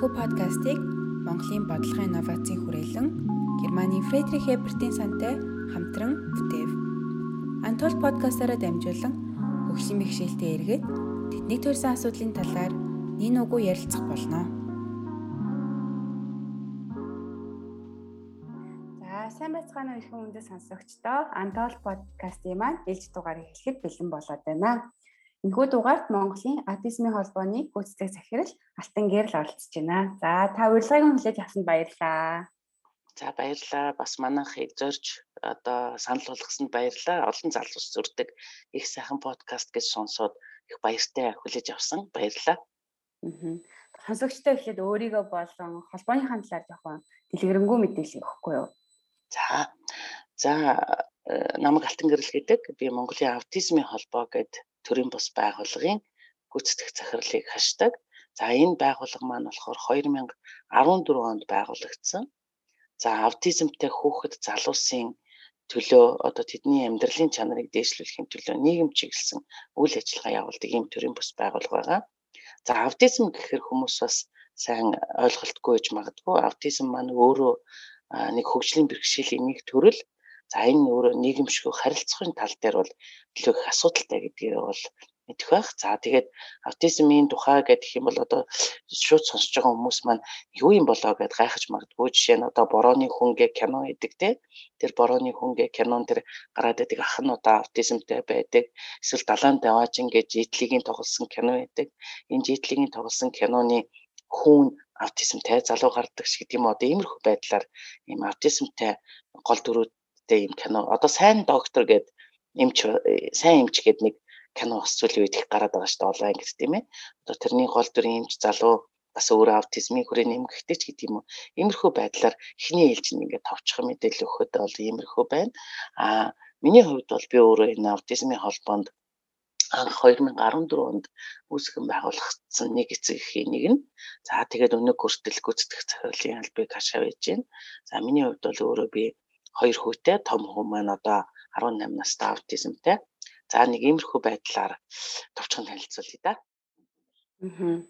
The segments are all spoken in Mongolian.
Энэхүү подкастыг Монголын бодлогын инновацийн хүрээлэн Германы Фредрих Эбертийн сантай хамтран бүтээв. Антол подкастаараа дамжуулан хөгжлийн бэхжилтэд эргээд тэдний төрсэн асуудлын талаар нин угуу ярилцах болно. За сайн байцгаана уу ихэн үндэс сонсогчдоо Антол подкастын маань ээлж дугаарыг эхлэхэд бэлэн болоод байна. Энэхүү дугаарт Монголын аутизмын холбооны гүйцэтгэх захирал Алтан Гэрл оролцож байна. За та урилгыг хүлээж авсанд баярлалаа. За баярлалаа. Бас манайхыг зорж одоо санал болгосонд баярлалаа. Олон залуус зүрдэг их сайхан подкаст гэж сонсоод их баяртай хүлээж авсан. Баярлалаа. Аа. Сонсогчтой эхлээд өөрийгөө болон холбооныхаа талаар жоохон дэлгэрэнгүй мэдээлэл өгөхгүй юу? За. За э, намайг Алтан Гэрэл гэдэг. Би Монголын аутизмын холбоо гэдэг төрийн бус байгууллагын гүйцэтгэх захирлыг хашдаг. За энэ байгууллага маань болохоор 2014 онд байгуулагдсан. За аутизмтай хүүхэд залуусын төлөө одоо тэдний амьдралын чанарыг дээшлүүлэхийн төлөө нийгэм чиглэсэн үйл ажиллагаа явуулдаг ийм төрлийн бус байгууллага байгаа. За аутизм гэхээр хүмүүс бас сайн ойлголтгүй гэж магадгүй. Аутизм маань өөрөө нэг хөгжлийн бэрхшээлийн нэг төрөл За энэ өөрөө нийгэмшгүй харилцахын тал дээр бол илүү их асуудалтай гэдгийг бол мэдэх байх. За тэгээд аутизмын тухай гэдэг юм бол одоо шууд сонсож байгаа хүмүүс маань юу юм болоо гэд гайхаж магадгүй. Жишээ нь одоо борооны хүнгээ кино хийдэг те тэр борооны хүнгээ кинон тэр гараад байдаг ах нь одоо аутизмтай байдаг. Эсвэл далайн даваажин гэж житлигийн тоглосон кино байдаг. Энэ житлигийн тоглосон киноны хүүн аутизмтай залуу гардаг шиг тийм одоо иймэрхүү байдлаар ийм аутизмтай гол дүрүүдтэй юм кино. Одоо сайн доктор гэд эмч сайн эмч гэд нэг кино бас үед их гараад байгаа шүү дээ олон ангид тийм ээ. Одоо тэрний гол дүрийн эмч залуу бас өөрөө аутизмын хүрээний эмгэгтэй ч гэдэг юм уу. Иймэрхүү байдлаар эхний ээлж нь ингээд товчхон мэдээлэл өгөхөд бол иймэрхүү байна. Аа миний хувьд бол би өөрөө энэ аутизмын холбоонд анх 2014 онд үүсгэн байгуулагдсан нэг эцэг эхийн нэг нь. За тэгээд өнөө хүртэл гүйцэтгэх захирлын албыг хашаа байж байна. За миний хувьд бол өөрөө би хоёр хүүтэй том хүү маань одоо 18 настай аутизмтай. За нэг иймэрхүү байдлаар товчхон танилцуулъя да. Аа.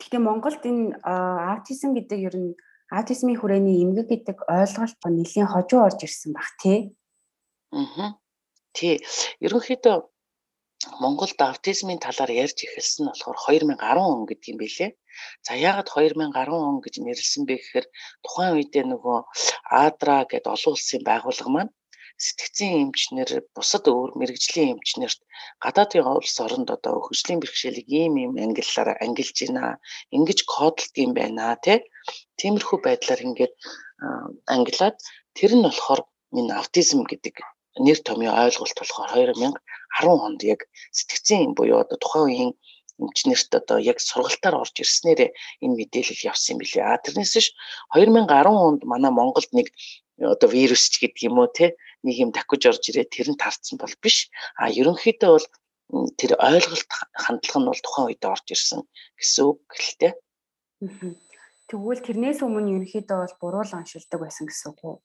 Гэхдээ Монголд энэ аутизм гэдэг ер нь аутизмын хүрээний эмгэг гэдэг ойлголт нэлийн хожуу орж ирсэн баг тий. Аа. Тий. Ерөнхийдөө Монголд аутизмын талаар ярьж эхэлсэн нь болохоор 2010 он гэдэг юм билээ. За яагаад 2010 он гэж нэрлсэн бэ гэхээр тухайн үедээ нөгөө Адра гэдэг олон улсын байгууллага маань сэтгцийн эмчнэр бусад өөр мэрэгжлийн эмчнэрт гадаадын улс оронд одоо хөгжлийн бэрхшээлийг ийм ийм ангиллаар ангилж байна. Ингиж кодлд юм байна тий. Тиймэрхүү байдлаар ингээд ангилаад тэр нь болохоор энэ аутизм гэдэг нэр томьёо ойлголт болохоор 2010 онд яг сэтгцийн буюу одоо тухайн үеийн эмчнэрт одоо яг сургалтаар орж ирснээр энэ мэдээлэл явсан юм билээ. А тэрнээс ш 2010 онд манай Монголд нэг одоо вирус ч гэдэг юм уу те нэг юм дахиж орж ирээ тэр нь тарцсан бол биш. А ерөнхийдөө бол тэр ойлголт хандлага нь бол тухайн үед орж ирсэн гэсэн үг гэлтэй. Тэгвэл тэрнээс өмнө ерөнхийдөө бол буруу л оншилдог байсан гэсэн үг үү?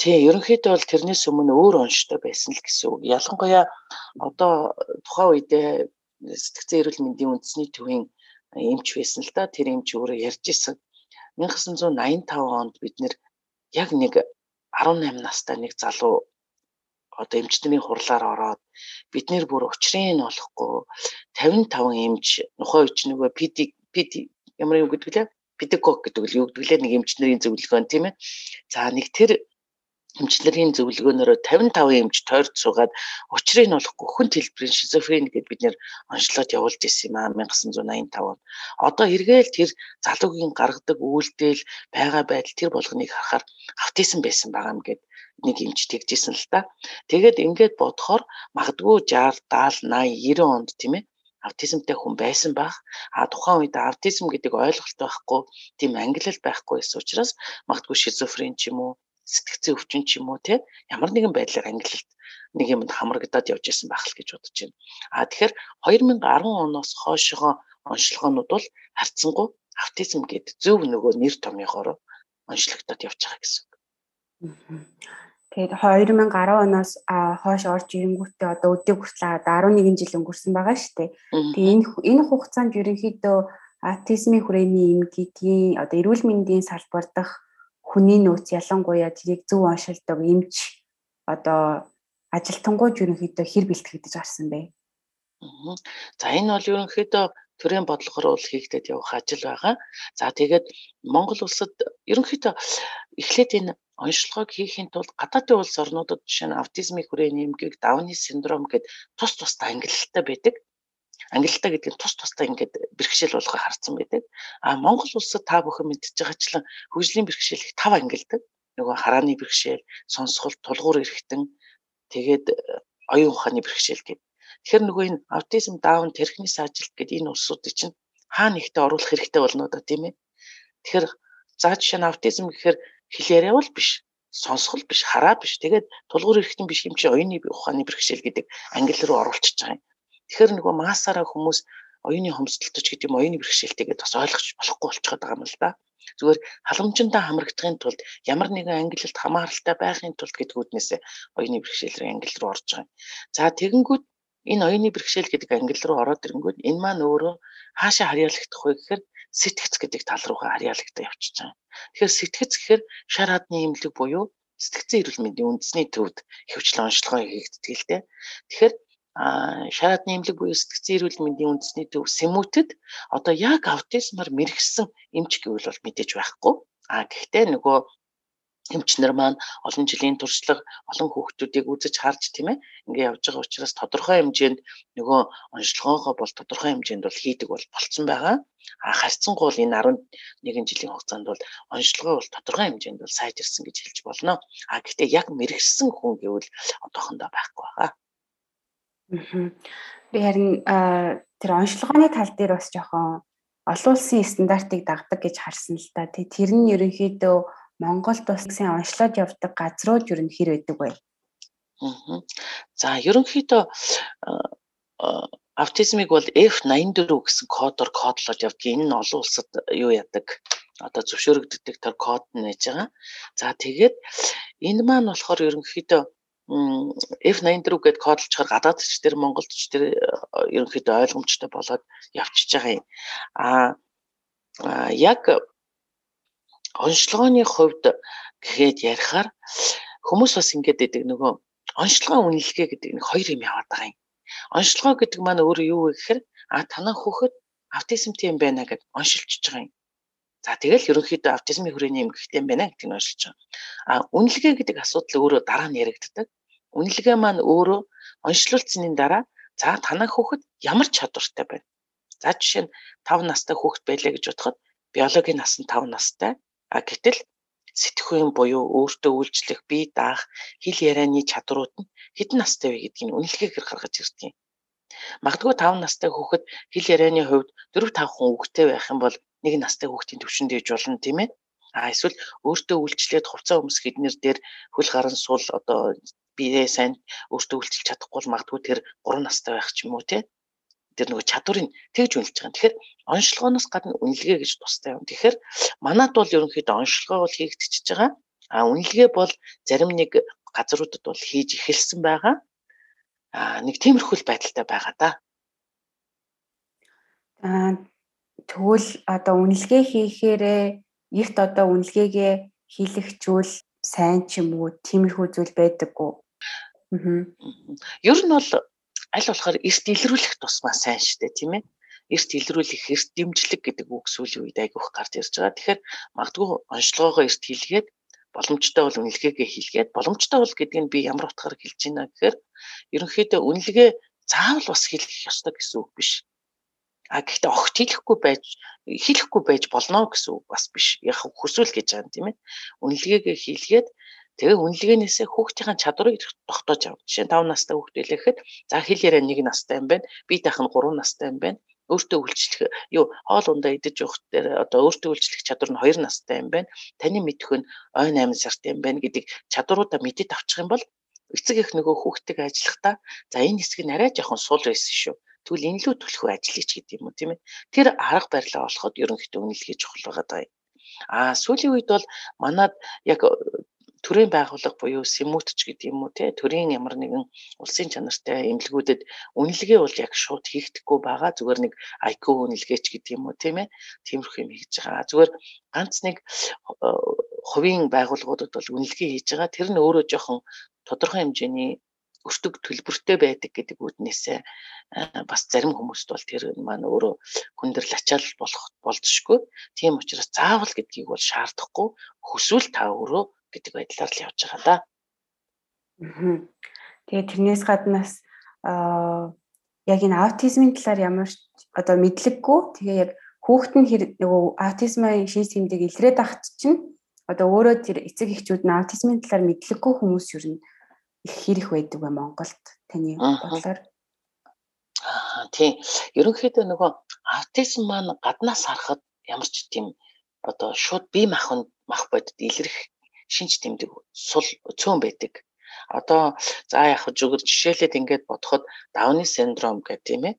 Тий, ерөнхийдөө бол тэрнээс өмнө өөр онштой байсан л гэсэн үг. Ялангуяа одоо тухайн үедээ сэтгцэн эрүүл мэндийн үндэсний төвийн эмч байсан л да. Тэр эмч өөрөө ярьж исэн. 1985 онд бид нэр яг нэг 18 настай нэг залуу одоо эмчтний хурлаар ороод бид нэр бүр учрыг нь олохгүй 55 эмч нухай үуч нөгөө PD PD ямар юу гэдэг лээ педагог гэдэг л юу гэдэг лээ нэг эмчнэрийн зөвлөгөө тийм ээ за нэг тэр эмчнэрийн зөвлөгөөнөөр 55 эмч тойрч суугаад учрыг нь олохгүй хүн хэлбэрийн шизофрен гэдээ бид нэр онцлоод явуулж ирсэн юм аа 1985 он. Одоо эргээл тэр залуугийн гаргадаг үйлдэл байгаа байдал тэр болгоныг харахаар автизм байсан байгаа юм гээд нэг эмч тэгжсэн л та. Тэгээд ингээд бодохоор магадгүй 60 70 80 90 онд тийм ээ аутизмтай хүн байсан байх. А тухайн үед аутизм гэдэг ойлголт байхгүй, тийм ангилал байхгүй гэсэн учраас магадгүй шизофрен ч юм уу сэтгцэн өвчин ч юм уу те ямар нэгэн байдлаар ангилалт нэг юмд хамрагдаад явж исэн байх л гэж бодож байна. А тэгэхээр 2010 оноос хойшоо онцлогоонууд бол харцсангу аутизм гэдэг зөв нөгөө нэр томьёогоор онцлогдоод явж байгаа гэсэн үг. Тэгээд 2010 оноос хойш орж ирэнгүүтээ одоо өдөө хүртэл 11 жил өнгөрсөн байгаа шүү дээ. Тэгээд энэ энэ хугацаанд ерөнхийдөө аутизмын хүрээний эмгэгийн одоо эрүүл мэндийн салбар дах хүний нөөц ялангуяа тэрийг зөв оншилдог эмч одоо ажилтангууд ерөнхийдөө хэр бэлтгэж гарсан бэ? За энэ бол ерөнхийдөө төрийн бодлогоор бол хийгдээд явах ажил байгаа. За тэгээд Монгол улсад ерөнхийдөө эхлээд энэ онцлогоог хийхин тулд гадаадын улс орнуудад жишээ нь аутизмын хүрээний эмгэг, Дауны синдром гэд тус тустай ангиллалтай байдаг. Ангиллалтай гэдэг нь тус тустай ингээд бэрхшээл болгоо харцсан байдаг. А Монгол улсад та бүхэн мэдчихэж байгаачлан хөгжлийн бэрхшээл их тав ангилдаг. Нөгөө харааны бэрхшээл, сонсголт, тулгуур эргэтэн тэгээд оюун ухааны бэрхшээл гэдэг Тэгэхээр нөгөө энэ аутизм даун тэрхнээс ажилт гэдэг энэ улсуудыг чинь хаа нэгтээ оруулах хэрэгтэй болно да тийм ээ. Тэгэхээр за жишээ нь аутизм гэхээр хэл яриа бол биш сонсгол биш хараа биш тэгээд тулгуур эрхтэн биш юм чи оюуны ухааны бэрхшээл гэдэг англи руу оруулчихж байгаа юм. Тэгэхээр нөгөө массаараа хүмүүс оюуны хомсдолтож гэдэг юм оюуны бэрхшээлтэйгээ бас ойлгож болохгүй болчиход байгаа юм л да. Зүгээр халамжиндаа хамрагдахын тулд ямар нэгэн ангилалд хамааралтай байхын тулд гэдгүүднээс оюуны бэрхшээл рүү англи руу орж байгаа юм. За тэгэнгүүт энэ оюуны бэрхшээл гэдэг англи руу ороод ирэнгүүт энэ маань өөрөө хаашаа харьяалагдах вэ гэхээр сэтгэц гэдэг тал руугаа харьяалагдаа явчихж байгаа. Тэгэхээр сэтгэц гэхээр шар хадны имлэг буюу сэтгцэн эрүүл мэндийн үндэсний төвд хөвчлэн онцлогоо хийгддэг л дээ. Тэгэхээр шар хадны имлэг буюу сэтгцэн эрүүл мэндийн үндэсний төв сэмүүтэд одоо яг аутизмаар мэрэгсэн эмч гэвэл бол мэдээж байхгүй. А гэхдээ нөгөө эмчнэр маань олон жилийн туршлага олон хүүхдүүдийг үзэж харж тийм ээ ингээ явж байгаа учраас тодорхой хэмжээнд нөгөө онцлогоогоо бол тодорхой хэмжээнд бол хийдэг бол болцсон байгаа. А харьцангуй бол энэ 11 жилийн хугацаанд бол онцлогоо бол тодорхой хэмжээнд бол сайжирсан гэж хэлж болно. А гэхдээ яг мэрэгсэн хүн гэвэл одоохондоо байхгүй байгаа. Би харин тэр онцлогооны тал дээр бас жоохон олон улсын стандартыг дагдаг гэж харсан л та. Тэр нь ерөнхийдөө Монголд сайн онцлоод явдаг газрууд юу нэр байдаг вэ? Аа. За ерөнхийдөө аутизмыг бол F84 гэсэн кодоор кодлоод явдаг. Энэ нь олон улсад юу яадаг? Одоо зөвшөөрөгддөг тэр код нээж байгаа. За тэгээд энэ маань болохоор ерөнхийдөө F84 гэд кодлчоор гадаадч тэр Монголч тэр ерөнхийдөө ойлгомжтой болоод явчихж байгаа юм. А яг онцлогооны хувьд гэхэд ярихаар хүмүүс бас ингэдэг байдаг нөгөө онцлогоо үнэлгээ гэдэг нэг хоёр юм яваад байгаа юм. Онцлогоо гэдэг маань өөрөө юу вэ гэхээр а танаа хүүхэд аутизмтэй юм байна гэж оншилчихж байгаа юм. За тэгэл ерөнхийдөө аутизмын хүрээний юм гихтэй юм байна гэдгийг оншилж байгаа. А үнэлгээ гэдэг асуудал өөрөө дараа нь яригддаг. Үнэлгээ маань өөрөө онцлуулсны дараа за танаа хүүхэд ямар чадвартай байна. За жишээ нь 5 настай хүүхэд байлаа гэж бодоход биологийн нас нь 5 настай А гэтэл сэтгхүйн буюу өөртөө үйлчлэх, бие даах, хэл ярианы чадрууд нь хэдэн настай вэ гэдгийг үнэлгээгээр гаргаж ирдэг юм. Магадгүй 5 настай хүүхэд хэл ярианы хувьд 4 5 хүн үгтэй байх юм бол нэг настай хүүхдийн төвшөнд ээж болно тийм ээ. А эсвэл өөртөө үйлчлээд хувцас өмсөх эднэр дээр хөл гарan сул одоо биеэ сайн өөртөө үйлчилж чадахгүй бол магадгүй тэр 3 настай байх ч юм уу тийм тэр нөгөө чадварыг тэгж үнэлж байгаа. Тэгэхээр онцлогооноос гадна үнэлгээ гэж тустай юм. Тэгэхээр манад бол ерөнхийдөө онцлогоо бол хийгдчихэж байгаа. А үнэлгээ бол зарим нэг газруудад бол хийж эхэлсэн байгаа. Нэг тиймэрхүү байдалтай байгаа да. Аа тэгвэл одоо үнэлгээ хийхээрээ эрт одоо үнэлгээгээ хийлэгчүүл сайн ч юм уу тиймэрхүү зүйл байдаггүй. Аа. Ер нь бол аль болохоор эрт илрүүлэх тусмаа сайн штэ тийм ээ эрт илрүүлэх эрт дэмжлэг гэдэг үг сүүлийн үед айгүйх гарч ирж байгаа. Тэгэхээр магадгүй онцлогоогоо эрт хийлгээд боломжтой бол үнэлгээгээ хийлгээд боломжтой бол гэдгийг нь би ямар утгаар хэлж байна гэхээр ерөнхийдөө үнэлгээ заавал бас хийх ёстой гэсэн үг биш. А гэхдээ огт хийхгүй байж хийхгүй байж болно гэсэн үг бас биш. Яг хүсвэл гэж байгаа юм тийм ээ. Үнэлгээгээ хийлгээд Тэгээ үнэлгээнээсээ хүүхдийн чадварыг тогтоож авах. Жишээ нь 5 настай хүүхд гэхэд за хэл яриа 1 настай юм байна. Би нь 3 настай юм байна. Өөртөө үйлчлэх юу хоол ундаа идэж явах дээр одоо өөртөө үйлчлэх чадвар нь 2 настай юм байна. Таны мэдэх нь ой 8 сартай юм байна гэдэг чадваруудаа мэдээд авчих юм бол эцэг их нөгөө хүүхдтэйгээ ажиллахдаа за энэ хэсэг нь арай жоохон сул байсан шүү. Тэгвэл энэ лүү түлхүү ажиллаж гэдэг юм уу тийм ээ. Тэр арга барилаа болоход ерөнхийдөө үнэлгээ чухал байгаа даа. А сүүлийн үед бол манад яг төрийн байгууллага буюу СМУТ ч гэдэг юм уу те? Төрийн ямар нэгэн улсын чанартай эмнэлгүүдэд үнэлгээ бол яг шууд хийгдэхгүй байгаа. Зүгээр нэг IQ үнэлгээч гэдэг юм уу тийм ээ? Тиймэрхүү юм хийж байгаа. Зүгээр ганц нэг э, хувийн байгууллагуудад бол үнэлгээ хийж байгаа. Тэр нь өөрөө жоохон тодорхой хэмжээний өртөг төлбөртэй байдаг гэдэг үднээсээ бас зарим хүмүүст бол тэр маань өөрөө хүндэрл ачаал болох болзошгүй. Тийм учраас заавал гэдгийг бол шаардахгүй. Хүсвэл та өөрөө гэдэг байдлаар л явж байгаа да. Тэгээ тэрнээс гаднаас аа яг энэ аутизмын талаар ямар одоо мэдлэггүй тэгээ яг хүүхэд нь нөгөө аутизмын шинж тэмдэг илрээд ахт чинь одоо өөрөө тэр эцэг эхчүүд нь аутизмын талаар мэдлэггүй хүмүүс юу их хэрэг байдаг ба Монголд таны бодлоор Аа тийм. Ерөнхийдөө нөгөө аутизм маань гаднаас харахад ямар ч тийм одоо шууд бие махбод мах бодит илэрх шинж тэмдэг сул цөөн байдаг. Одоо за яг зүгээр жишээлээд ингээд бодоход Дауны синдром гэх тийм ээ.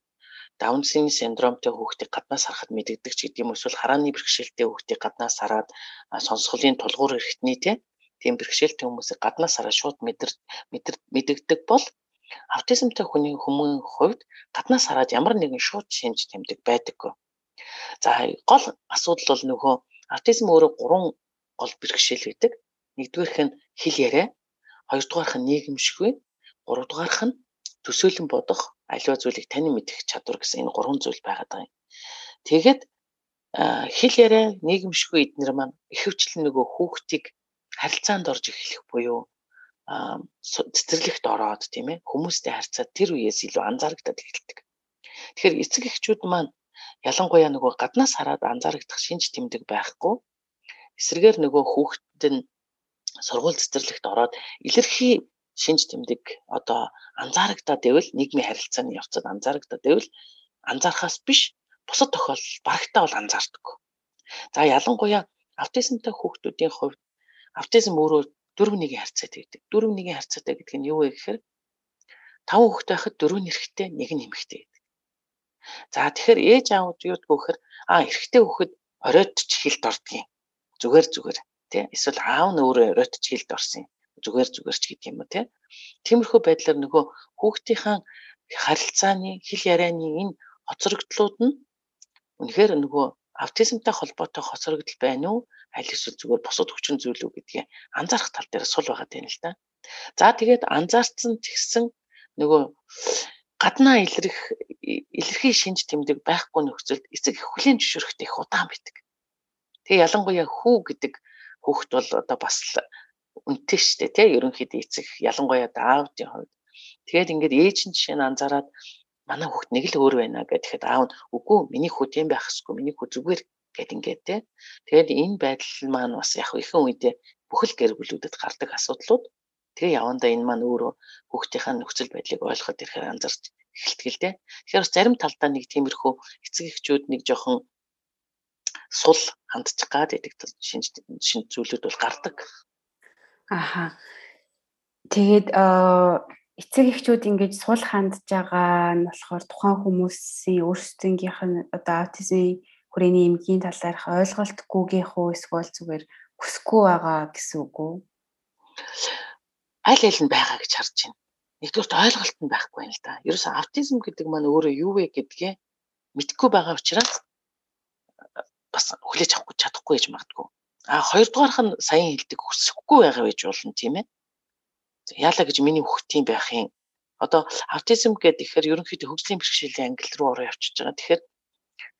Даунсын синдромтой хүүхдийг гаднаас харахад мэдэгдэг ч гэдэм эсвэл харааны бэрхшээлтэй хүүхдийг гаднаас хараад сонсголын тулгуур эрхтний тийм бэрхшээлтэй хүмүүсийг гаднаас хараад шууд мэдэр мэдэгдэг бол аутизмтай хүний хүмүүн хувьд гаднаас хараад ямар нэгэн шууд шинж тэмдэг байдаггүй. За гол асуудал бол нөгөө аутизм өөрөө гурван гол бэрхшээл байдаг. Нэгдүгээрх нь хэл яриа, хоёрдугаарх нь нийгэмшгүй, гуравдугаарх нь төсөөлөн бодох, аливаа зүйлийг тань мэдэх чадвар гэсэн энэ гурван зүйл байгаад байгаа юм. Тэгээд хэл яриа, нийгэмшгүй эднэр маань ихэвчлэн нөгөө хүүхдийг харилцаанд орж эхлэх буюу цэцэрлэгт ороод тийм ээ хүмүүстэй харьцаад тэр үеэс илүү анзаарагдаад эхэлдэг. Тэгэхээр эцэг эхчүүд маань ялангуяа нөгөө гаднаас хараад анзаарагдах шинж тэмдэг байхгүй эсрэгээр нөгөө хүүхэд нь сургууль цэцэрлэгт ороод илэрхий шинж тэмдэг одоо анзаарагдаад байвал нийгмийн харилцааны явцад анзаарагдаад байвал анзаархаас биш бусад тохиолдолд барагтаа бол анзаардаг. За ялангуяа аутизмтай хүүхдүүдийн хувьд аутизм өөрөө дөрөв нэгийн харьцаатай гэдэг. Дөрөв нэгийн харьцаатай гэдэг нь юу вэ гэхээр тав хүүхэд байхад дөрөв нь эрэгтэй, нэг нь эмэгтэй гэдэг. За тэгэхээр ээж аав юу гэхээр а эрэгтэй хүүхэд оройд ч хилд ордгийн. Зүгээр зүгээр тий эсвэл аав нь өөрөө оройд ч хилд орсон юм. Зүгээр зүгээр ч гэдэг юм уу тий. Тиймэрхүү байдлаар нөгөө хүүхдийнхаа харилцааны хэл ярианы энэ хоцрогдлууд нь үнэхээр нөгөө аутизмтай холбоотой хоцрогдол байна уу? Аль эсвэл зүгээр бусад хүчин зүйл үү гэдгийг анзаарах тал дээр сул байгаа юм л да. За тэгээд анзаарсан ч гэсэн нөгөө гаднаа илрэх илэрхий шинж тэмдэг байхгүй нөхцөлд эцэг хүлийн зөвшөөрөхтэй их удаан байдаг. Тэгээ ялангуяа хүү гэдэг хүүхэд бол одоо бас үнэтэй шүү дээ тий ерөнхийдөө эцэг ялангуяа даавдын хувьд. Тэгээд ингээд ээж нь жишээ нь анзаараад манай хүүхд нэг л өөр байна гэхэд аав нь үгүй миний хүү тийм байх хэсгүй миний хүү зүгээр гэд ингээд те. Тэгээд энэ байдал маань бас яг ихэнх үедээ бүхэл гэр бүлүүдэд гардаг асуудлууд. Тэгээ явандаа энэ маань өөрөө хүүхдийнхээ нөхцөл байдлыг ойлгоход ирэхээр анзарч эхэлдэг л дээ. Тэгэхээр зарим талдаа нэг тиймэрхүү эцэг эхчүүд нэг жоохон сул хандчих гад байдаг шинж шинж зүйлүүд бол гардаг. Аха. Тэгээд эцэг эхчүүд ингэж сул хандж байгаа нь болохоор тухайн хүмүүсийн өөрсдөнгийнх нь одоо аутизмын хүрээний эмгийн талаарх ойлголтгүйгийнх үү эсвэл зүгээр хүсэхгүй байгаа гэсэн үг үү? Аль аль нь байгаа гэж харж байна. Нэгдүгürt ойлголт нь байхгүй юм л да. Ерөөсө аутизм гэдэг маань өөрөө юу вэ гэдгээ мэдгүй байгаа учраас бас хүлээж авахгүй чадахгүй гэж магадгүй. А хоёрдугаарх нь саяхан хэлдэг хүсэхгүй байгаа байж болно тийм ээ яалаа гэж миний хүүхд тийм байх юм. Одоо аутизм гэдэг ихээр ерөнхийдөө хөгжлийн бэрхшээлийн англи руу ороо явчихж байгаа. Тэгэхээр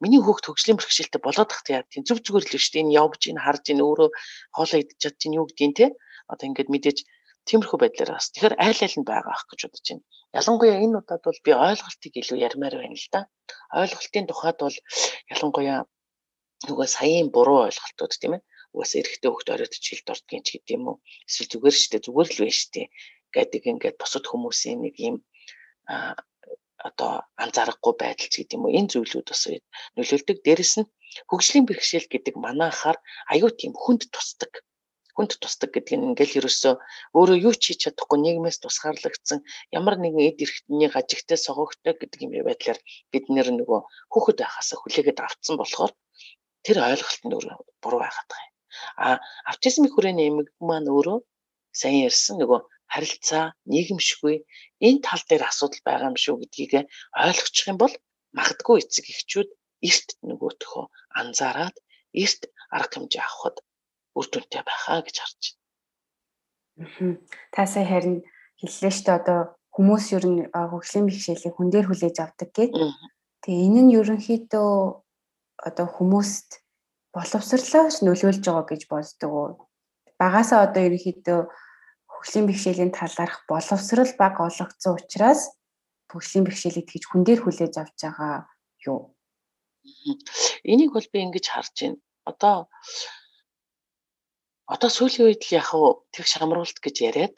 миний хүүхд хөгжлийн бэрхшээлтэй болоод тахт яа тийм зөв зүгээр л шүү дээ. Энэ явж ийн харж ийн өөрөө хоолоо идчихад чинь юу гэдгийг те. Одоо ингээд мэдээж тиймэрхүү байдлаар бас тэгэхээр айл айл нь байгаа ах гэж бодож байна. Ялангуяа энэ удаад бол би ойлголтыг илүү ярмаар байна л да. Ойлголтын тухайд бол ялангуяа нөгөө саяын буруу ойлголтууд тийм ээ. Угаасаа эрэхтэй хөхт оройтч хилд ордгийн ч гэдэм үү. Эсвэл зүгээр штэ зүгээр л байна штэ гэдэг ингээд босод хүмүүсийн нэг юм а одоо анзаарахгүй байдал ч гэдэм үү. Энэ зүйлүүд бас нөлөөлдөг. Дээрэс нь хөгжлийн бэрхшээл гэдэг манайхаар аюу тийм хүнд тусдаг. Хүнд тусдаг гэдэг нь ингээл ерөөсөө өөрөө юу ч хийж чадахгүй нийгмээс тусгаарлагдсан ямар нэгэн эд эрхтний гажигтай согогтой гэдэг юм байдлаар бид нэр нөгөө хүүхэд байхаас хүлээгээд авцсан болохоор тэр ойлголт нь өөрөө буруу байгаад байгаа юм. А аутизмын хүрээний эмэг маань өөрөө сайн ярьсан нөгөө харилцаа, нийгэмшгүй энэ тал дээр асуудал байгаа юм шүү гэдгийг ойлгочих юм бол магадгүй эцэг эхчүүд эрт нөгөөтхөө анзаараад эрт арга хэмжээ авахд үр дүнтэй байхаа гэж харж байна. Та сая харин хэллээ шүү дээ одоо хүмүүс ер нь хөгжлийн бэрхшээлийг хүн дээр хүлээж авдаг гэд. Тэгээ энэ нь ерөнхийдөө одоо хүмүүст боловсрлооч нөлөөлж байгаа гэж боддог уу? Багасаа одоо ерөнхийдөө хөгжлийн бэрхшээлийн талаарх боловсрал баг олгогдсон учраас хөгжлийн бэрхшээлийг тэгж хүн дээр хүлээж авч байгаа юу? Энийг бол би ингэж харж байна. Одоо одоо сүүлийн үед л яг тэг шамруулалт гэж яриад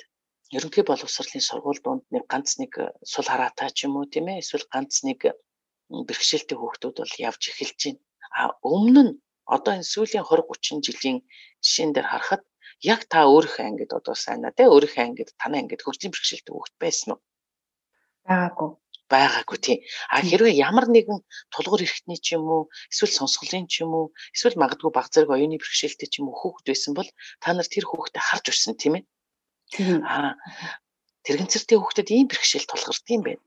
ерөнхий боловсролын сургууль донд нэг ганц нэг сул хараатай ч юм уу тийм ээ эсвэл ганц нэг бэрхшээлтэй хүүхдүүд бол явж эхэлж байна. А өмнө нь одоо энэ сүүлийн 20 30 жилийн жишээн дээр харахад яг та өөрийнхөө ангид одоо сайнаа тий өөрийнхөө ангид танай ангид хөгжлийн бэрхшээлтэй хүүхд байсан уу? Байгаагүй байгаагүй тийм. А хэрвээ ямар нэгэн тулгуур эрхтний ч юм уу, эсвэл сонсголын ч юм уу, эсвэл магадгүй баг зэрэг оюуны бэрхшээлтэй ч юм уу хүүхэд байсан бол та нар тэр хүүхдэд харж өссөн тийм ээ. Аа тэрэгцэртэй хүүхдэд ийм бэрхшээл тулгардаг юм байна.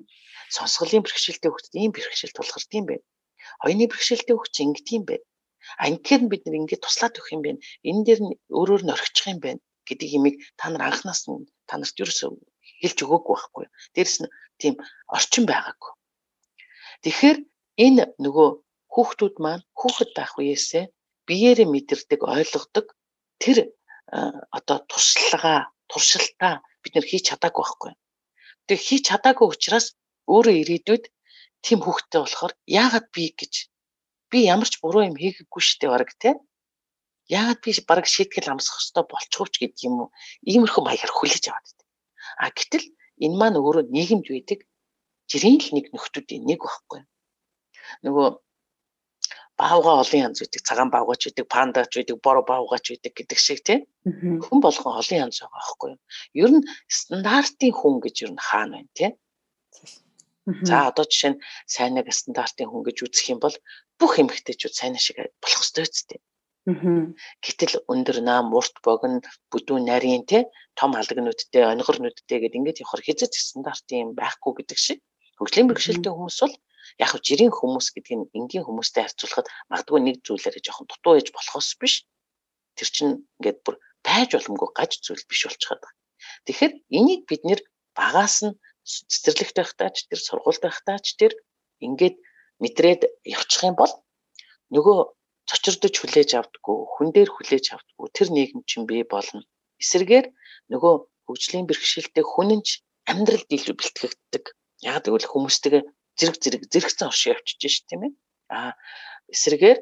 Сонсголын бэрхшээлтэй хүүхдэд ийм бэрхшээл тулгардаг юм байна. Оюуны бэрхшээлтэй чинь ингэдэг юм байна. Ангихээр бид нар ингэж туслаад өгөх юм байна. Энэ дээр нь өөрөөр нь орхичих юм байна гэдэг имийг та нар анханаас нь та нарт ерөөсөө хэлж өгөөгүй байхгүй. Дээрэс нь тийм орчин байгаагүй. Тэгэхээр энэ нөгөө хүүхдүүд маань хүүхэд байх үеэсээ биеэрээ мэдэрдэг, ойлгодог тэр одоо туршлагаа, туршилтаа бид нэр хийж чадаагүй байхгүй. Тэгээ хийж чадаагүй учраас өөрөө ирээдүйд тийм хүүхдтэй болохоор яагаад би гэж би ямар ч буруу юм хийгээгүй штэ баг те яагаад би баг шийтгэл амсах хэрэгтэй болчихвч гэдэг юм уу? Иймэрхүү маягаар хүлээж аваад байдаг. А гэтэл энэ маань өөрөө нийгэмд байдаг жирийн л нэг нөхдүүдийн нэг байхгүй. Нөгөө баавга олон янз үүдэг цагаан баавгач үүдэг пандач үүдэг боро баавгач үүдэг гэдэг шиг тийм хүн болгон олон янз байгаа байхгүй юу? Ер нь стандартын хүн гэж ер нь хаана байна тийм за одоо жишээ нь сайнаг стандартын хүн гэж үзэх юм бол бүх эмэгтэйчүүд сайн шиг болох ёстой үстэй Гэтэл өндөр наам, урт богино, бүдүүн нарийн те том алгнуудтай, онигор нүдтэй гэдэг ингээд явахаар хязгаарч стандарт юм байхгүй гэдэг шиг. Хөгжлийн бэрхшээлтэй хүмүүс бол яг хөө жирийн хүмүүс гэдэг нь энгийн хүмүүстэй харьцуулахад магадгүй нэг зүйлээрээ жоохон дутуу ээж болохоос биш. Тэр чинь ингээд бүр байж боломгүй гаж зүйл биш болчиход байна. Тэгэхээр энийг бид нэр багаас нь цэцэрлэгт байхдаа ч тэр сургуульд байхдаа ч тэр ингээд мэдрээд явчих юм бол нөгөө цочирдож хүлээж авдаггүй, хүн дээр хүлээж авдаггүй тэр нийгэм чинь бий болно. Эсвэргээр нөгөө хөгжлийн бэрхшээлтэй хүнэнч амьдралд илүү бэлтгэгддэг. Яг тэгвэл хүмүүстэйгээ зэрэг зэрэг зэрэгцэн оршин явчихж ш тийм ээ. Аа эсвэргээр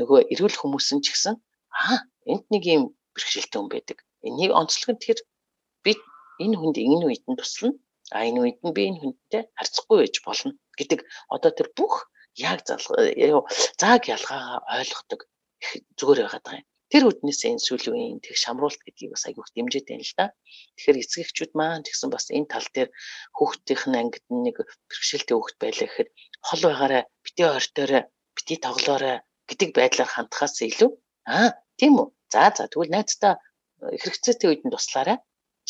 нөгөө эрүүл хүмүүс нь ч гэсэн аа энд нэг юм бэрхшээлтэй хүн байдаг. Энийг онцлог нь тэгэхээр би энэ хүнд энэ үед нь туслана. А энэ үед нь би энэ хүнтэй харьцахгүй байж болно гэдэг одоо тэр бүх яг зааг ялгаагаа ойлгодог зүгээр байгаад байгаа юм. Тэр үднээс энэ сүүлийн үеийн тэг шамруулалт гэдгийг бас айгүйх дэмжиж байна л да. Тэгэхээр эцэг эхчүүд маань тэгсэн бас энэ тал дээр хүүхдийнх нь ангид нэг бэрхшээлтэй хүүхд байлаа гэхэд хол байгаарай, бити ойртоорой, бити тоглоорой гэдэг байдлаар хандхаас илүү аа тийм үү. За за тэгвэл найзтай хэрэгцээтэй үед нь туслаарай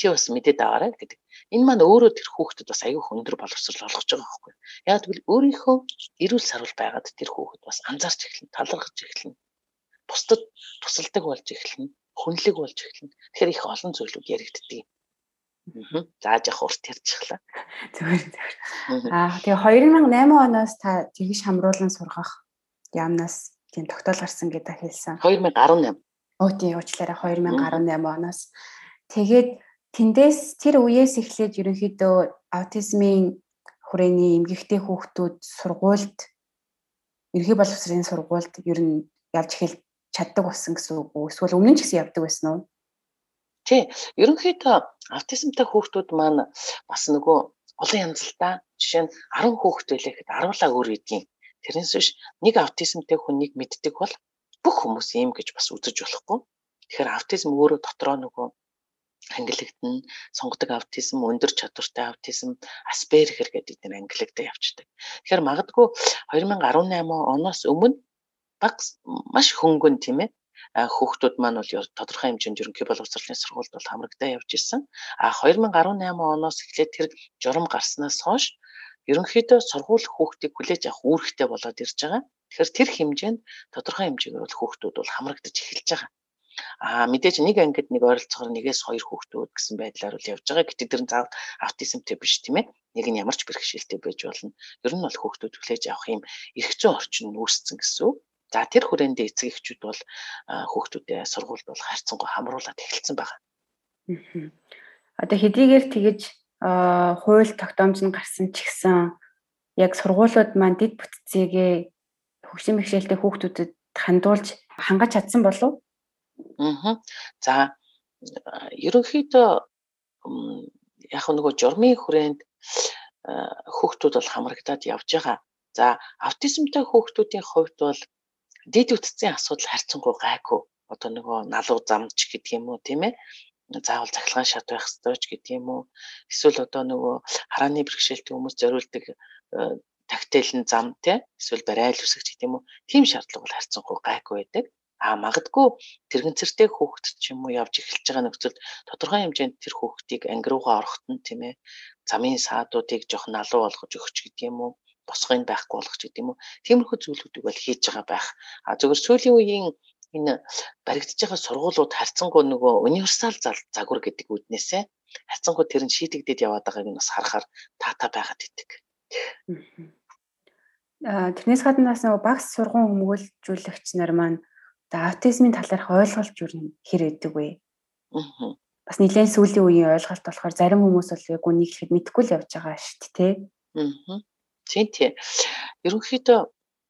чи бас мэдээд аваарай гэдэг. Энэ маань өөрөө тэр хүүхдэд бас аюу өндөр боловсрол олгож байгаа байхгүй. Яг тэгвэл өөрийнхөө эрүүл сарвал байгаад тэр хүүхэд бас анзаарч эхэлнэ, талархаж эхэлнэ. Бусдад тусалдаг болж эхэлнэ, хүнлэг болж эхэлнэ. Тэгэхээр их олон зүйлүүд яригддаг. За жах урт ярьчихлаа. Зүгээр зүгээр. Аа тэгээ 2008 оноос та тэгш хамруулан сургах яамнаас тийм тогтоол гарсан гэдэг хэлсэн. 2018. Өө тийм уучлаарай 2018 оноос. Тэгээд Тэндээс тэр үеэс эхлээд ерөнхийдөө аутизмын хүрээний эмгэгтэй хүүхдүүд сургуульд ерхий боловсрын сургуульд ер нь явж эхэл чаддаг болсон гэсэн үг үү? Эсвэл өмнө нь ч гэсэн явдаг байсан уу? Тий. Ерөнхийдөө аутизмтай хүүхдүүд маань бас нөгөө олон янзлалтаа жишээ нь 10 хүүхэд байлаа гэхэд 10лаа өөр идгийн. Тэрнээс биш нэг аутизмтай хүнийг мэддэг бол бүх хүмүүс ийм гэж бас үзэж болохгүй. Тэгэхээр аутизм өөрөө дотроо нөгөө ангилагдана. Сонгодог аутизм, өндөр чадвартай аутизм, аспергер гэдэг энэ ангилагдаа явцдаг. Тэгэхээр магадгүй 2018 оноос өмнө баг маш хөнгөн тийм ээ хүүхдүүд маань бол тодорхой хэмжээнд ерөнхий боловсролын сургуульд бол хамрагдаа явж исэн. А 2018 оноос эхлээд тэр журам гарснаас хойш ерөнхийдөө сургууль хүүхдийг хүлээж авах үүрэгтэй болоод ирж байгаа. Тэгэхээр тэр хэмжээнд тодорхой хэмжээгээр бол хүүхдүүд бол хамрагдаж эхэлж байгаа. Аа мэдээж нэг ангид нэг ойролцоогоор нэгээс хоёр хүүхдүүд гэсэн байдлаар л явж байгаа. Гэтэл тэр нь заавал аутизмтэй биш тийм ээ. Нэг нь ямар ч бэрхшээлтэй байж болно. Ер нь бол хүүхдүүд хүлээж авах юм эрх зүйн орчин үүссэн гэсэн үг. За тэр хүрээндээ эцэг эхчүүд бол хүүхдүүдээ сургуульд бол хайрцангуй хамруулад эхэлсэн байгаа. Одоо хэдийгээр тэгэж хууль тогтоомж нь гарсан ч гэсэн яг сургуулиуд маань дэд бүтцээгээ хөгжим бэрхшээлтэй хүүхдүүдэд хандуулж хангаж чадсан болов? Аа. За ерөнхийдөө яг нөгөө журмын хүрээнд хүүхдүүд бол хамрагдаад явж байгаа. За аутизмтай хүүхдүүдийн хувьд бол дид үтцийн асуудал харьцангуй гайгүй. Одоо нөгөө налуу замч гэдэг юм уу тийм ээ заавал цахилгаан шат байх ёстой ч гэдэг юм уу эсвэл одоо нөгөө харааны бэрхшээлтэй хүмүүс зориулдаг тактилэн зам те эсвэл барайл үсгч гэдэг юм уу тийм шаардлага бол харьцангуй гайгүй байдаг а магадгүй тэрэгцэртэй хүүхэд ч юм уу явж эхэлж байгаа нөхцөлд тодорхой хэмжээнд тэр хүүхдийг анги руугаа орохт нь тийм ээ замын саадуудыг жоох налуу болгож өгч гэдэг юм уу босгоён байхгүй болгож гэдэг юм уу тиймэрхүү зүйлүүдийг бол хийж байгаа байх а зөвхөн сүүлийн үеийн энэ баригдаж байгаа сургуулиуд харьцангуй нөгөө универсал загвар гэдэг үднээсээ харьцангуй тэр нь шийдэгдээд яваад байгааг нь бас харахаар таатай байгаад идэг. Тэрнээс гадна бас нөгөө багц сургууль хүмүүжүүлэгч нар маань аутизмын талаарх ойлголт юу хэр өгдөг вэ? Аа. Бас нэлээд сүүлийн үеийн ойлголт болохоор зарим хүмүүс бол яг үнийг ихэд мэдэхгүй л явж байгаа шүү дээ, тэ? Аа. Тийм тийм. Ерөнхийдөө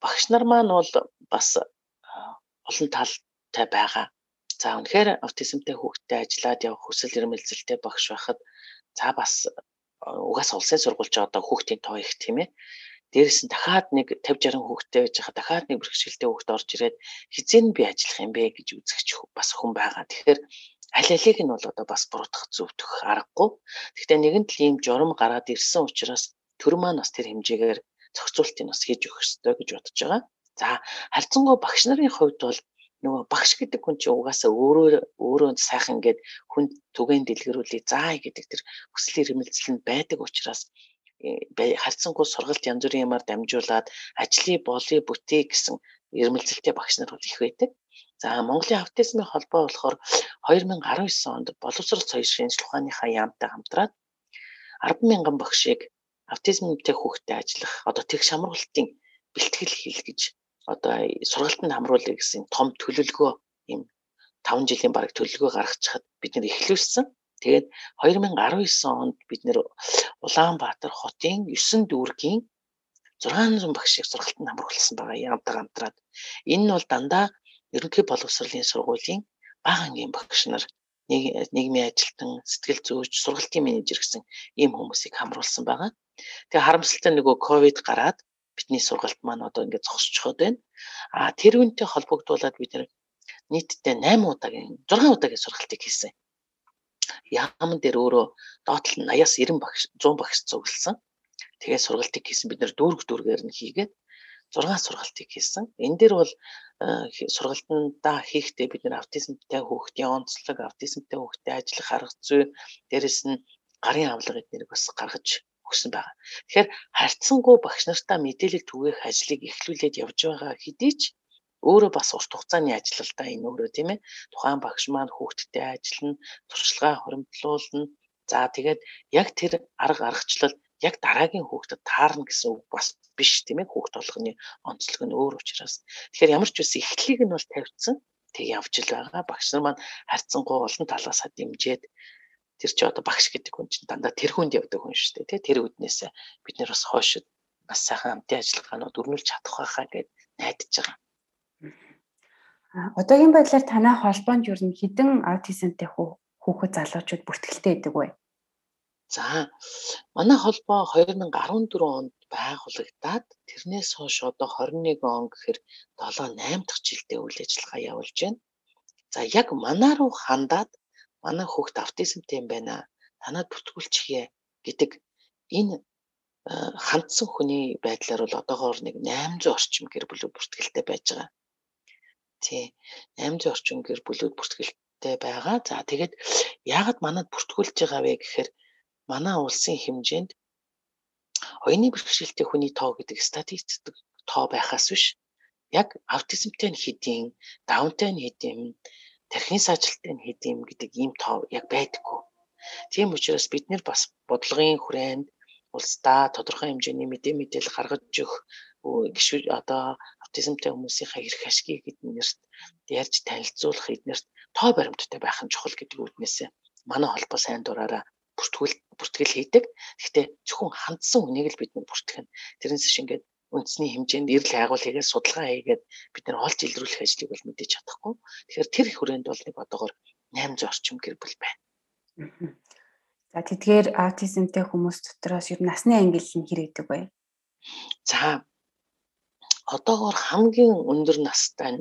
багш нар маань бол бас олон талтай байгаа. За үнэхээр аутизмтай хүүхдтэй ажиллаад явах хүсэл эрмэлзэлтэй багш байхад за бас угаас улсын сургуульч одоо хүүхдийн тоо их тийм ээ дээрэс нь дахиад нэг 50 60 хүүхэдтэй байж хаа дахиад нэг бэрхшээлтэй хүүхэд орж ирээд хизээ нь би ажиллах юм бэ гэж үзэгч бас хүн байгаа. Тэгэхээр аль алиг нь бол одоо бас буруутгах зөвтөх аргагүй. Гэхдээ нэгэн тал ийм журам гараад ирсэн учраас төр маань бас тэр хэмжээгээр зохицуултыг бас хийж өгөх ёстой гэж бодож байгаа. За харьцангуй багш нарын хувьд бол нөгөө багш гэдэг хүн чинь угаасаа өөрөө өөрөө сайхан ингээд хүн түгээн дэлгэрүүлээ заа гэдэг тэр хүсэл эрмэлзэл нь байдаг учраас харьцангуй сургалт янз бүрийн юмар дамжуулаад ажлыг болыг бүтээ гэсэн эрмэлзэлтэй багш нар бол их байдаг. За Монголын аутизмын холбоо болохоор 2019 онд боловсрол соёл шинжилгээ ухааныхаа яамтай хамтраад 10 мянган багшийг аутизмтай хүүхдэд ажиллах одоо тэг шамруулалтын бэлтгэл хийлгэж одоо сургалтанд хамруулъя гэсэн том төлөвлөгөө юм 5 жилийн бараг төлөвлөгөө гаргачихад бид нэр эхлүүлсэн. Тэгээд 2019 онд бид нэр Улаанбаатар хотын 9 дүүргийн 600 багшийг сургалтанд хамруулсан байгаа яамтай хамтраад. Энэ нь бол дандаа ерөнхий боловсролын сургуулийн бага ангийн багш нар нийгмийн ажилтан, сэтгэл зүйч, сургалтын менежер гэсэн ийм хүмүүсийг хамруулсан байгаа. Тэгээ харамсалтай нөгөө ковид гараад бидний сургалт маань одоо ингээд зогсчиход байна. А тэр үнтэй холбогдуулаад бид нийтдээ 8 удаагийн 6 удаагийн сургалтыг хийсэн. Яамн дээр өөрөө доотлол 80-аас 90 багш 100 багш цугласан. Тэгээд сургалтыг хийсэн бид нэр дүүрэг дүүргээр нь хийгээд 6 сургалтыг хийсэн. Энэ дээр бол сургалтандаа хийхдээ бид нэр аутизмтай хүүхдийн онцлог, аутизмтай хүүхдэд ажиллах арга зүй, дээрэс нь гарын авлагыг нэр бас гаргаж өгсөн байгаа. Тэгэхээр харьцангуй багш нартаа мэдээлэл түгээх ажлыг эхлүүлээд явж байгаа хэдий ч өөрөө бас урт хугацааны ажил л да энэ өөрөө тийм ээ. Тухайн багш маань хүүхдтэй ажиллана, туршлагаа хоримтлуулна. За тэгээд яг тэр арга аргачлал яг дараагийн хүүхдэд таарна гэсэн үг бас биш тийм ээ. Хүүхд болгоны онцлог нь өөр учраас. Тэгэхээр ямар ч үсэн эхлэлийг нь бол тавьсан тэг явж л байгаа. Багш нар маань харьцангуй олон талаасаа дэмжиж тэр чи одоо багш гэдэг хүн чинь дандаа тэр хүнд явдаг хүн шүү дээ тий тэр үднээс бид нэр бас хойшид бас сайхан хамтын ажиллагаанууд өрнүүлж чадах байхаа гэд найдаж байгаа. Одоогийн байдлаар танай холбоонд юу н хідэн аутизмтэй хүүхэд залуучууд бүртгэлтэй байдаг вэ? За манай холбоо 2014 онд байгуулагдаад тэрнээс хойш одоо 21 он гэхээр 7 8 дахь жилдээ үйл ажиллагаа явуулж байна. За яг манаа руу хандаад манай хүүхд аутизмтэй юм байна. Танад бүтгүүлчихье гэдэг энэ хандсан хүний байдлаар бол одоогоор нэг 800 орчим гэр бүл бүртгэлтэй байж байгаа. Тий. 800 орчим гэр бүлүүд бүртгэлтэй байгаа. За тэгээд яагаад манад бүртгүүлж байгаа вэ гэхээр манай улсын хэмжээнд оюуны бэрхшээлтэй хүний тоо гэдэг статистик тоо байхаас биш яг аутизмтай нь хэдийн, даунтай нь хэдийн, тархины саажилттай нь хэдийн гэдэг ийм тоо яг байдаггүй. Тийм учраас бид нэр бас бодлогын хүрээнд улсдаа тодорхой хэмжээний мэдээ мэдээлэл гаргаж өгөх гişүүд одоо аутизмтай хүмүүсийнхээ эрх ашгийг эднэрт ярьж танилцуулах эднэрт тоо баримттай байх нь чухал гэдэг үднээсээ манай холбоо сайн дураараа бүртгэл бүртгэл хийдэг. Гэхдээ зөвхөн хандсан үнийг л бид бүртгэх нь. Тэрнээс шиг ингээд үндэсний хэмжээнд эрэл хайгуул хийгээд судалгаа хийгээд бид нар олж илрүүлэх ажлыг бол мэдээж чадахгүй. Тэгэхээр тэр их хүрээнд бол нэг одоогор 800 орчим гэр бүл байна. За тэдгээр аутизмтэй хүмүүс дотроос ер насны ангил нь хэрэгдэг бай. За одоогоор хамгийн өндөр настай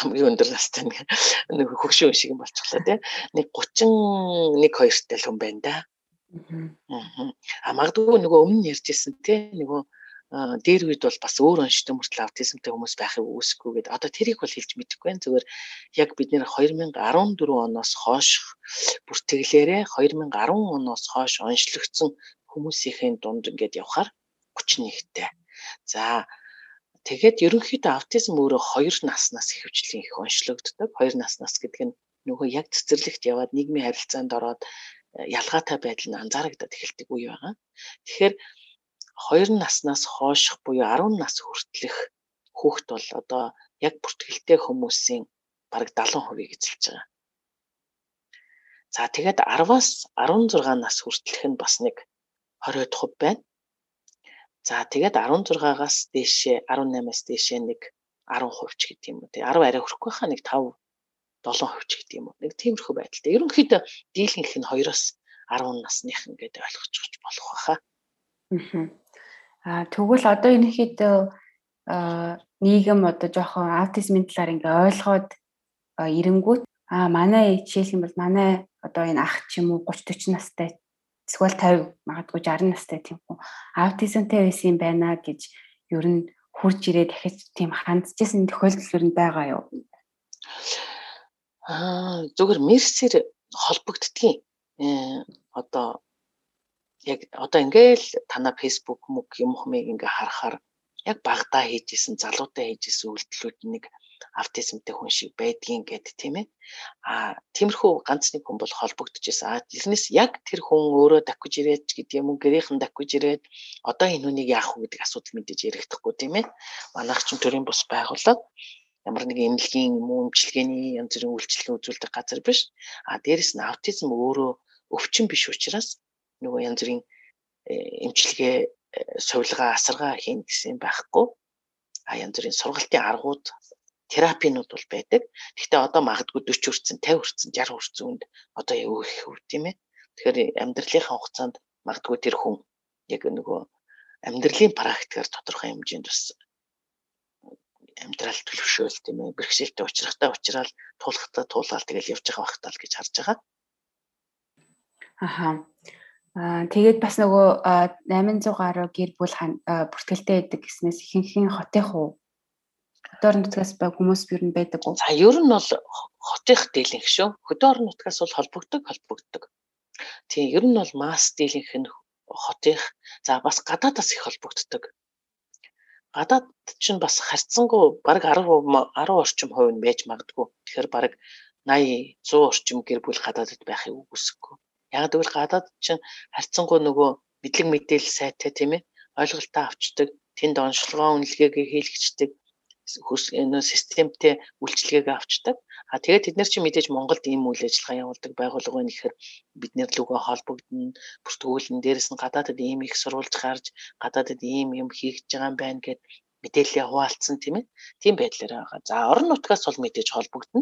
хамгийн өндөр настай нэг хөгшин шиг юм болчихлоо тий. Нэг 31 2-тай л хүн байна да. Аа. Магадгүй нөгөө өмнө ярьжсэн тий нөгөө дээр үед бол бас өөр онцтой мөртлөө аутизмтай хүмүүс байхыг үүсэхгүйгээд одоо тэрийг бол хэлж мэдэхгүй байна. Зүгээр яг бид нэр 2014 оноос хойш бүртгэлээрээ 2010 оноос хойш онцлогдсон хүмүүсийн дунд ингээд явхаар 31-тэй. За тэгээд ерөнхийдөө аутизм өөрөө 2 наснаас ихэвчлэн их онцлогддог. 2 наснаас гэдэг нь нөгөө яг цэцэрлэгт яваад нийгмийн харилцаанд ороод э, ялгаатай байдал нь анзаарагдаад эхэлдэг үе байгаа. Тэгэхээр 2 наснаас хойших буюу 10 нас хүртэлх хүүхэд бол одоо яг бүртгэлтэй хүмүүсийн бараг 70% эзэлж байгаа. За тэгээд 10-аас 16 нас хүртэлх нь бас нэг 20% байна. За тэгээд 16-аас дээшээ 18-аас дээшээ нэг 10% ч гэдэг юм уу. Тэг 10 арай хүрэхгүй хаа нэг 5 7% ч гэдэг юм уу. Нэг тиймэрхүү байдалтай. Ерөнхийдөө дийлэнх нь 2-оос 10 насных ингээд ойлгочих болох байхаа. Аа. Тэгвэл одоо ерөнхийдөө нийгэм одоо жоохон аутизмын талаар ингээ ойлгоод ирэнгүүт аа манай жишээлх юм бол манай одоо энэ ах ч юм уу 30 40 настай эсвэл 50 магадгүй 60 настай тийм хүн аутизмтай байсан юм байна гэж ер нь хурж ирээ дахиж тийм хандчихсан тохиолдол ер нь байгаа юу? Аа зүгээр мерсээр холбогддгийн одоо яг одоо ингээл танаа фейсбુક мөг юм хмыг ингээ харахаар яг багтаа хийжсэн залуудаа хийжсэн үйлдэлүүд нэг автизмтэй хүн шиг байдгийн гэд тийм ээ. А тиймэрхүү ганц нэг хүн бол байсан. А тэрнээс яг тэр хүн өөрөө давхиж ирээд гэдэг юм уу гэрийнхэн давхиж ирээд одоо энэ хүнийг яах вэ гэдэг асуудал мэдээж ярихдаггүй тийм ээ. Манайх ч төрийн бус байгууллага ямар нэг эмнэлгийн мөмчлөгээний янз бүрийн үйлчлэл үзүүлдэг газар биш. А дээрэс нь аутизм өөрөө өвчин биш учраас нөгөө янз бүрийн э, эмчилгээ э, сувилгаа асаргаа хийн гэсэн байхгүй а янз бүрийн сургалтын аргууд терапинууд бол байдаг. Гэхдээ одоо магадгүй 40 хүрсэн, 50 хүрсэн, 60 хүрсэн үнд одоо өөх хөв тийм ээ. Тэгэхээр амьдралынхаа хугацаанд магадгүй тэр хүн яг нөгөө амьдралын практикаар тодорхой хэмжээнд бас амьдрал төлөвшөөл тийм ээ бэрхшээлтэй учрахтай учраад туулахтай туулаад тэгэл явж байгаа багтаал гэж харж байгаа. Аха. Аа тэгээд бас нөгөө 800 гаруй гэр бүл бүртгэлтэй байдаг гэснээс ихэнхэн хотын хуу орон нутгаас баг хүмүүс юу н байдаг уу? За ер нь бол хотынх дийлэнх шүү. Хөдөө орон нутгаас бол холбогддог, холбогддог. Тийм ер нь бол масс дийлэнх нь хотынх за бас гадаадас их холбогддог. Гадаад чинь бас харьцангуй баг 10 10 орчим хувь нь байж магадгүй. Тэгэхээр баг 80 100 орчим гэр бүл гадаадд байхыг үгүйсэхгүй. Яг тэгвэл гадаад чинь харьцангуй нөгөө мэдлэг мэдээлэл сайтай тийм ээ ойлголтоо авчдаг, тэнд онцлогоо үнэлгээгээ хийлгчдэг, нөө системтэй үйлчлэгээ авчдаг. А тэгээд тэд нар чинь мэдээж Монголд ийм үйл ажиллагаа явуулдаг байгууллага байна гэхээр бид нэр лүгөө холбогдно, бүртгүүлэн дээрэс нь гадаадад ийм их сурвалж гарч гадаадад ийм юм хийж байгаа юм байна гэд мэдээлэлээ хуваалцсан тийм ээ. Тийм байдлаар байгаа. За орон нутгаас бол мэдээж холбогдно.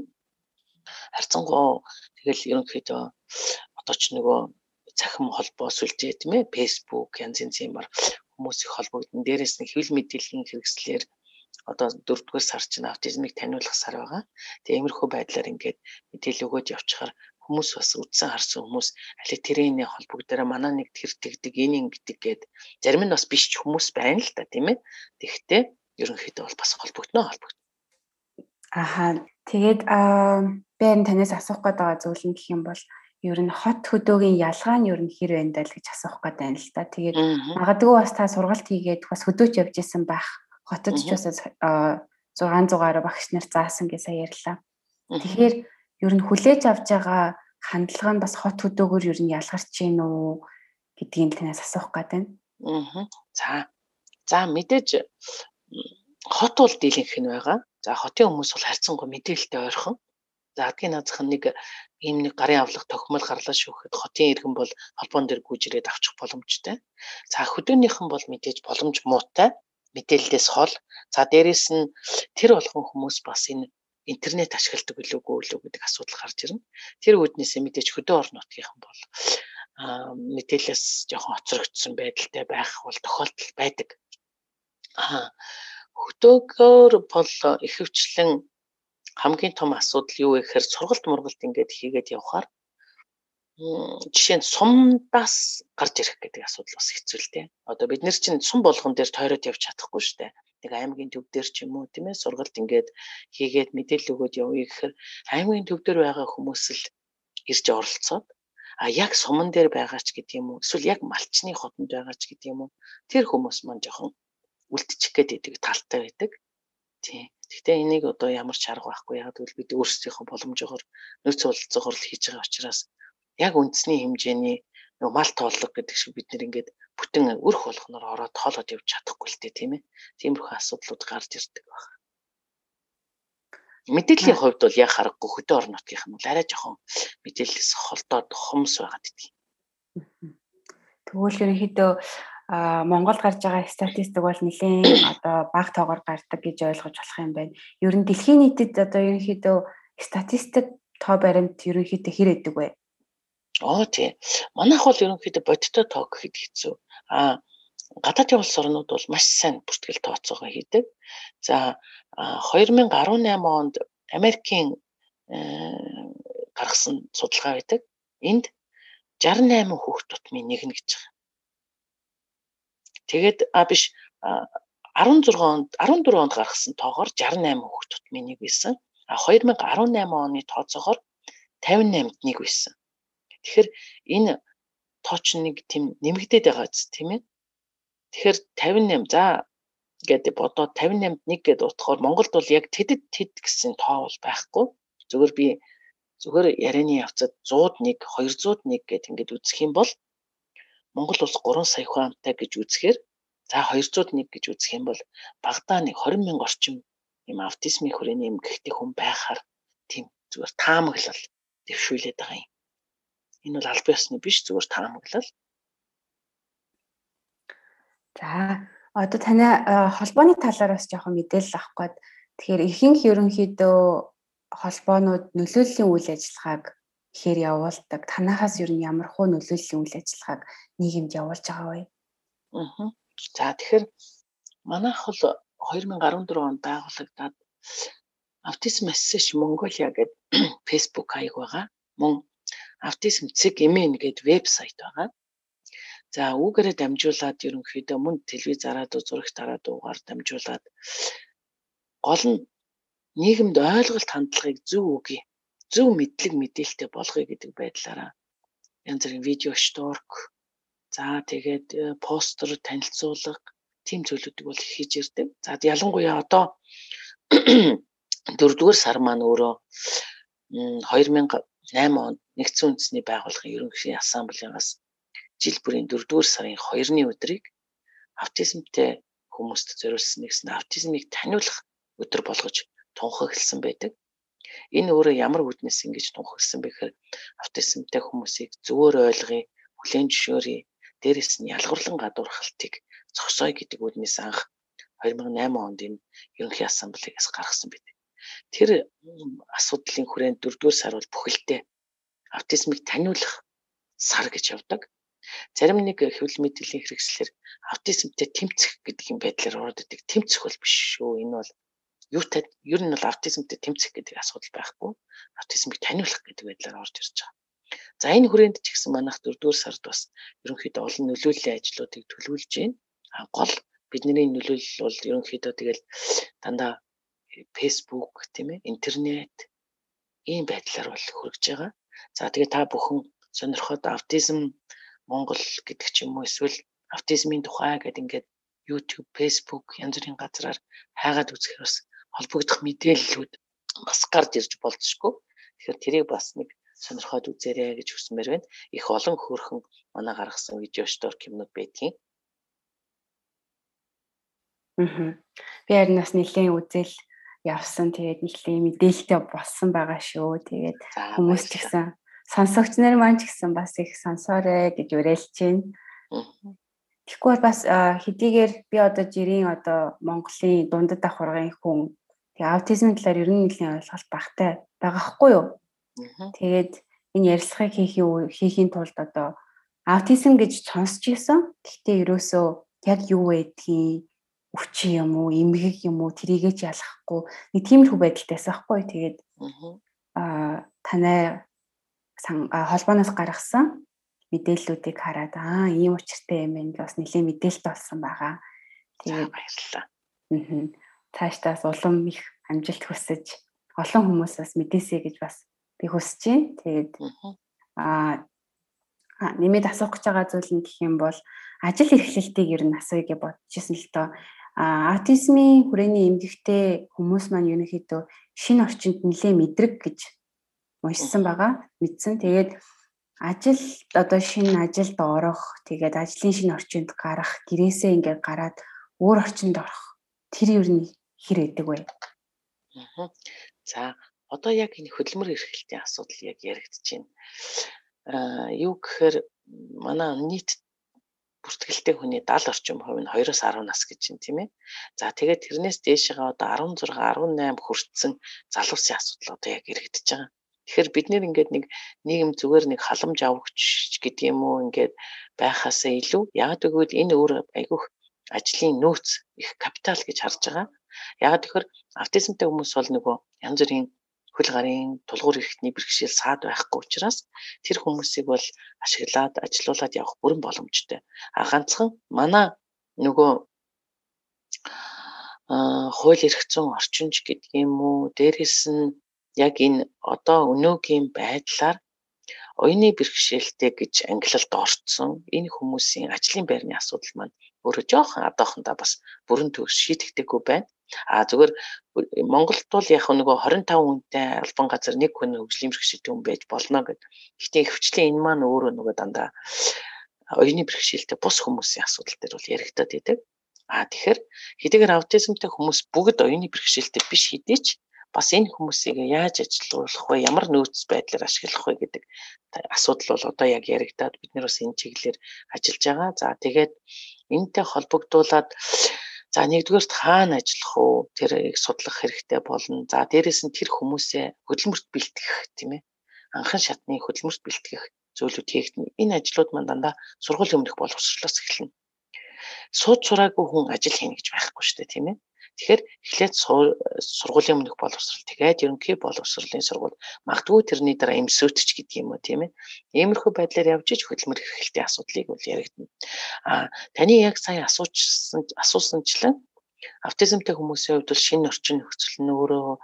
Харцангуй тэгэл ерөнхийдөө одоо ч нөгөө цахим холбоо сүлжээ тийм ээ фейсбુક янз янз юмар хүмүүс их холбогдсон. Дээрээс нь хэвлэл мэдээллийн хэрэгслэр одоо 4-р сар чинь аутизмыг таниулах сар байгаа. Тэгээ иймэрхүү байдлаар ингээд мэдээлэл өгөөд явчихаар хүмүүс бас үдсэн харсан хүмүүс али тэрийн холбогдороо манай нэг тэр тэгдэг энэ ингэдэг гэд зарим нь бас биш ч хүмүүс байна л та тийм ээ. Тэгэхдээ ерөнхийдөө бол бас холбогдно холбогдно. Аха Тэгээд энэ танаас асуух гээд байгаа зүйл нь гэх юм бол ер нь хот хөдөөгийн ялгаа нь ер нь хэр байна даа л гэж асуух гээд байна л да. Тэгээд магадгүй бас та сургалт хийгээд бас хөдөөч явж исэн байх. Хотод ч бас 600 гаруй багш нар заасан гэж сая ярьлаа. Тэгэхээр ер нь хүлээж авч байгаа хандлага нь бас хот хөдөөгөр ер нь ялгарч гин үү гэдгийг танаас асуух гээд байна. Аа. За. За мэдээж хот бол дийлэнх нь байгаа. За хотын хүмүүс бол харьцангуй мэдээлэлтэй ойрхон. За адгийн наазах нэг ийм нэг гарын авлага тохимол гарлаа шүүхэд хотын иргэн бол холбоон дээр гүйж ирээд авчих боломжтой. За хөдөөнийхэн бол мэдээж боломж муутай мэдээллээс хол. За дээрэс нь тэр болгон хүмүүс бас энэ интернет ашигладаг билүүгүй үлээ гэдэг асуудал гарч ирнэ. Тэр үүднээсээ мэдээж хөдөө орон нутгийнхан бол мэдээлэлээс жоохон хоцрогдсон байдалтай байх бол тохиолдол байдаг. Аа хөдөөгөөр бол ихэвчлэн хамгийн том асуудал юу вэ гэхээр сургалт мургалт ингээд хийгээд явхаар жишээ нь сумдаас гарч ирэх гэдэг асуудал бас хэцүү л дээ. Одоо бид нар чинь сум болгон дээр тойроод явж чадахгүй шүү дээ. Нэг аймгийн төв дээр ч юм уу тийм ээ сургалт ингээд хийгээд мэдээлэл өгөөд явъя гэхээр аймгийн төв дээр байгаа хүмүүс л ирж оролцоод а яг суман дээр байгаа ч гэдэг юм уу эсвэл яг малчны хотонд байгаа ч гэдэг юм уу тэр хүмүүс маань жоохон үлдчих гээд идэг талтай байдаг. Тийм. Гэхдээ энийг одоо ямар ч арга байхгүй яг гэвэл бид өөрсдийнхөө боломжоор нөөц бололцоогоор л хийж байгаа учраас яг үндэсний хэмжээний нөгөө мал тооллого гэдэг шиг бид нэр ингээд бүтэн өрх болгоноор ороод тоолоод явж чадахгүй л дээ тийм ээ. Тиймэрхүү асуудлууд гарч ирдэг байна. Мэдээллийн хувьд бол яг харахгүй хөдөө орон нутгийнх нь арай жоохон мэдээлэлээс холдоод хомс байгаад идэг. Тэгвэл ерөнхийдөө Монголд гарч байгаа статистик бол нэлээд одоо бага тоогоор гардаг гэж ойлгож болох юм байна. Ер нь дэлхийн нийтэд одоо ерөнхийдөө статистик тоо баримт ерөнхийдөө хэр эдэг вэ? Оо тий. Манайх бол ерөнхийдөө бодиттой тоо гэхэд хэцүү. А гадаадын улс орнууд бол маш сайн бүртгэл тооцоогоо хийдэг. За 2018 онд Америкийн гаргасан судалгаа байдаг. Энд 68 хүүхд тутмын нэг нь гэж байгаа. Тэгээд а биш 16 онд 14 онд гаргасан тоогоор 68 хүүхд тутмын нэг байсан. А 2018 оны тооцоогоор 58-д нэг байсан. Тэгэхээр энэ тооч нэг тийм нэмэгдээд байгаа зү тийм ээ. Тэгэхээр 58 за гэдэг бодоод 58-д нэг гэдээ утгаар Монголд бол яг тэдэд тэд гэсэн тоо бол байхгүй. Зүгээр би зүгээр ярианы явцад 101 201 гэд ингээд үзэх юм бол Монгол улс 3 сая хүн амтай гэж үзэхээр за 201 гэж үзэх юм бол багадаа нэг 20 мянга орчим юм аутизмын хүрээний юм гихтэй хүн байхаар тийм зүгээр таамаглал дэвшүүлээд байгаа юм. Энэ бол аль биесны биш зүгээр таамаглал. За одоо таны холбооны талаар бас жоохон мэдээлэл авах гээд тэгэхээр ихэнх ерөнхийдөө холбоонууд нөлөөллийн үйл ажиллагааг ихээр явуулдаг. Танахаас ер нь ямар хуу нөлөөллийн үйл ажиллагааг нийгэмд явуулж байгаа вэ? Аа. За тэгэхээр манайх бол 2014 онд байгуулагдаад Autism Association Mongolia гэдэг Facebook хаяг байгаа. Мөн Autism Цэг Эмэн гэдэг вебсайт байгаа. За үүгээрээ дамжуулаад ерөнхийдөө мөн телевизараа дуу зурагт дараа дуугаар дамжуулаад гол нь нийгэмд ойлголт хандлагыг зөв үгүй зөв мэдлэг мэдээлэлтэй болгоё гэдэг байдлаараа янз бүрийн видео шторк за тэгээд э, постэр танилцуулга тийм зүйлүүдийг бол хийж ирдэг. За ялангуяа одоо дөрөвдүгээр сар маань өөрөө 2008 онд нэгдсэн үндэсний байгууллагын ерөнхий ассамблеас жил бүрийн дөрөвдүгээр сарын 2-ны өдрийг аутизмтэй хүмүүст зориулсан нэгсэн аутизмыг таниулах өдөр болгож тунхагласан байдаг. Энэ өөрөө ямар үднэс ингэж тунхагсан бэ гэхээр аутизмтай хүмүүсийг зөвөр ойлгоё, хүлээн зөвшөөрье. Дээрээс нь ялгарлан гадуурхалтыг зогсооё гэдэг үднэс анх 2008 онд энэ ерөнхий ассамблеас гаргасан байт. Тэр асуудлын хүрээнд дөрөвдүгээр сар бол бүхэлдээ аутизмыг таниулах сар гэж явдаг. Зарим нэг хэвлэл мэдээллийн хэрэгслэр аутизмтэй тэмцэх гэдэг юм байдлаар идэг. Тэмцэх бол биш шүү. Энэ бол юутай ер нь бол аутизмтэй тэмцэх гэдэг асуудал байхгүй. Аутизмыг таниулах гэдэг байдлаар орж ирж байгаа. За энэ хүрээнд ч гэсэн манайх 4-р сард бас ерөнхийдөө олон нөлөөллийн ажлуудыг төлөвлөж байна. А гол бидний нөлөөлөл бол ерөнхийдөө тэгэл дандаа Facebook тийм ээ интернет ийм байдлаар бол хүрэж байгаа. За тэгээ та бүхэн сонирхоод аутизм Монгол гэдэг ч юм уу эсвэл аутизмын тухай гэдэг ингээд YouTube, Facebook янз бүрийн газраар хайгаад үзэхээр бас холбогдох мэдээллүүд бас гарч ирж болцшгүй. Тэгэхээр тэрийг бас нэг сонирхоод үзээрэй гэж хүсмээр байна. Их олон хөөрхөн манай гаргасан видео шторк юмнууд байдгийн. Би харин бас нэлээд үзэл явсан. Тэгээд нэхлээ мэдээлэлтэй болсон байгаа шүү. Тэгээд хүмүүс ч гэсэн сонсогч нар маань ч гэсэн бас их сонсоорой гэж уриалж байна. Тэгэхгүй бол бас хэдийгээр би одоо жирийн одоо Монголын дундад давхаргын хүн тэгээ аутизмын талаар ер нь нэлийн ойлголт багтай байгаа хгүй юу? Тэгээд энэ ярилцлагыг хийхин хийхийн тулд одоо аутизм гэж сонсч ийсэн. Гэхдээ ерөөсөө яг юу байдгийг өвчин юм уу, эмгэг юм уу тэрийгэ ч ялахгүй нэг тиймэрхүү байдалтай байхгүй. Тэгээд аа танай холбооноос гаргасан мэдээллүүдийг хараад аа ийм учиртай юм байна бас нэлээд мэдээлэлт болсон байгаа. Тэгээд баярлалаа. Аа. Цаашдаас улам их амжилт хүсэж олон хүмүүсээс мэдээсэй гэж бас би хүсэж байна. Тэгээд аа нэмээд асуух гэж байгаа зүйл нь гэх юм бол ажил эрхлэлтийг ер нь асууя гэж бодчихсон л тоо аутизмын хүрээний эмгэгтэй хүмүүс маань ерөнхийдөө шинэ орчинд нэлээ мэдрэг гэж уншсан байгаа. Мэдсэн. Тэгээд ажил одоо шинэ ажилд орох, тэгээд ажлын шинэ орчинд гарах, гэрээсээ ингээд гараад өөр орчинд орох. Тэр ер нь хэр эдэг вэ? За, одоо яг энэ хөдөлмөр эрхлэлтийн асуудал яг байна. Аа, юу гэхээр манай нийт бүртгэлтэй хүний 70 орчим хувь нь 2-оос 10 нас гэж байна тийм ээ. За тэгээд тэрнээс дээшээ одоо 16, 18 хүртсэн залуусын асуудал одоо яг иргэдэж байгаа. Тэгэхээр бид нэр ингээд нэг нийгэм зүгээр нэг халамж авахч гэдэг юм уу ингээд байхаасаа илүү яг тэгвэл энэ өөр айгүйх ажлын нөөц их капитал гэж харж байгаа. Яг тэгэхээр аутизмтай хүмүүс бол нөгөө янз бүрийн хөл гарын тулгуур эрхтний бэрхшээл саад байхгүй учраас тэр хүмүүсийг бол ашиглаад ажилуулад явах бүрэн боломжтой. А ганцхан манай нөгөө хууль эрх зүйн орчинч гэдэг юм уу дээрэс нь яг энэ одоо өнөөгийн байдлаар оюуны бэрхшээлтэй гэж ангилалд орцсон энэ хүмүүсийн ажлын байрны асуудал маань өөрөө жоохон одоохондоо бас бүрэн төгс шийдэгдэггүй байна. А зүгээр Монголд бол яг нөгөө 25 хүнтэй албан газар нэг хүн хөгжлийн бэрхшээлтэй хүн байж болно гэдэг. Гэхдээ хөвчлэн энэ маань өөрөө нөгөө дандаа оюуны бэрхшээлтэй бус хүмүүсийн асуудал дээр бол яригадаад идэг. А тэгэхээр хэдийгээр аутизмтай хүмүүс бүгд оюуны бэрхшээлтэй биш хэдий ч бас энэ хүмүүсийг яаж ажилуулах вэ? Ямар нөөц байдлаар ашиглах вэ гэдэг асуудал бол одоо яг яригадаад бид нар бас энэ чиглэлээр ажиллаж байгаа. За тэгээд энэтэй холбогдуулаад За нэгдүгээрт хаана ажиллах уу? Тэрийг судлах хэрэгтэй болно. За дээрэс нь тэр хүмүүсээ хөдөлмөрт бэлтгэх тийм ээ. Анхан шатны хөдөлмөрт бэлтгэх зөвлөд хийгдэнэ. Энэ ажлууд маань дандаа сургуулийн өмнөх боловсролоос эхэлнэ. Сууд сураагүй хүн ажил хийнэ гэж байхгүй шүү дээ тийм ээ. Тэгэхээр эхлээд сургуулийн өмнөх боловсрол тэгээд ерөнхий боловсролын сургууль магадгүй тэрний дараа эмсөөтч гэдэг юм уу тийм ээ. Иймэрхүү байдлаар явж иж хөдөлмөр эрхлэлтийн асуудлыг бол яригдана. А таны яг сая асуучсан асуусанчлан аутизмтай хүмүүсийн хувьд бол шинэ орчин нөхцөл нь өөрөө э,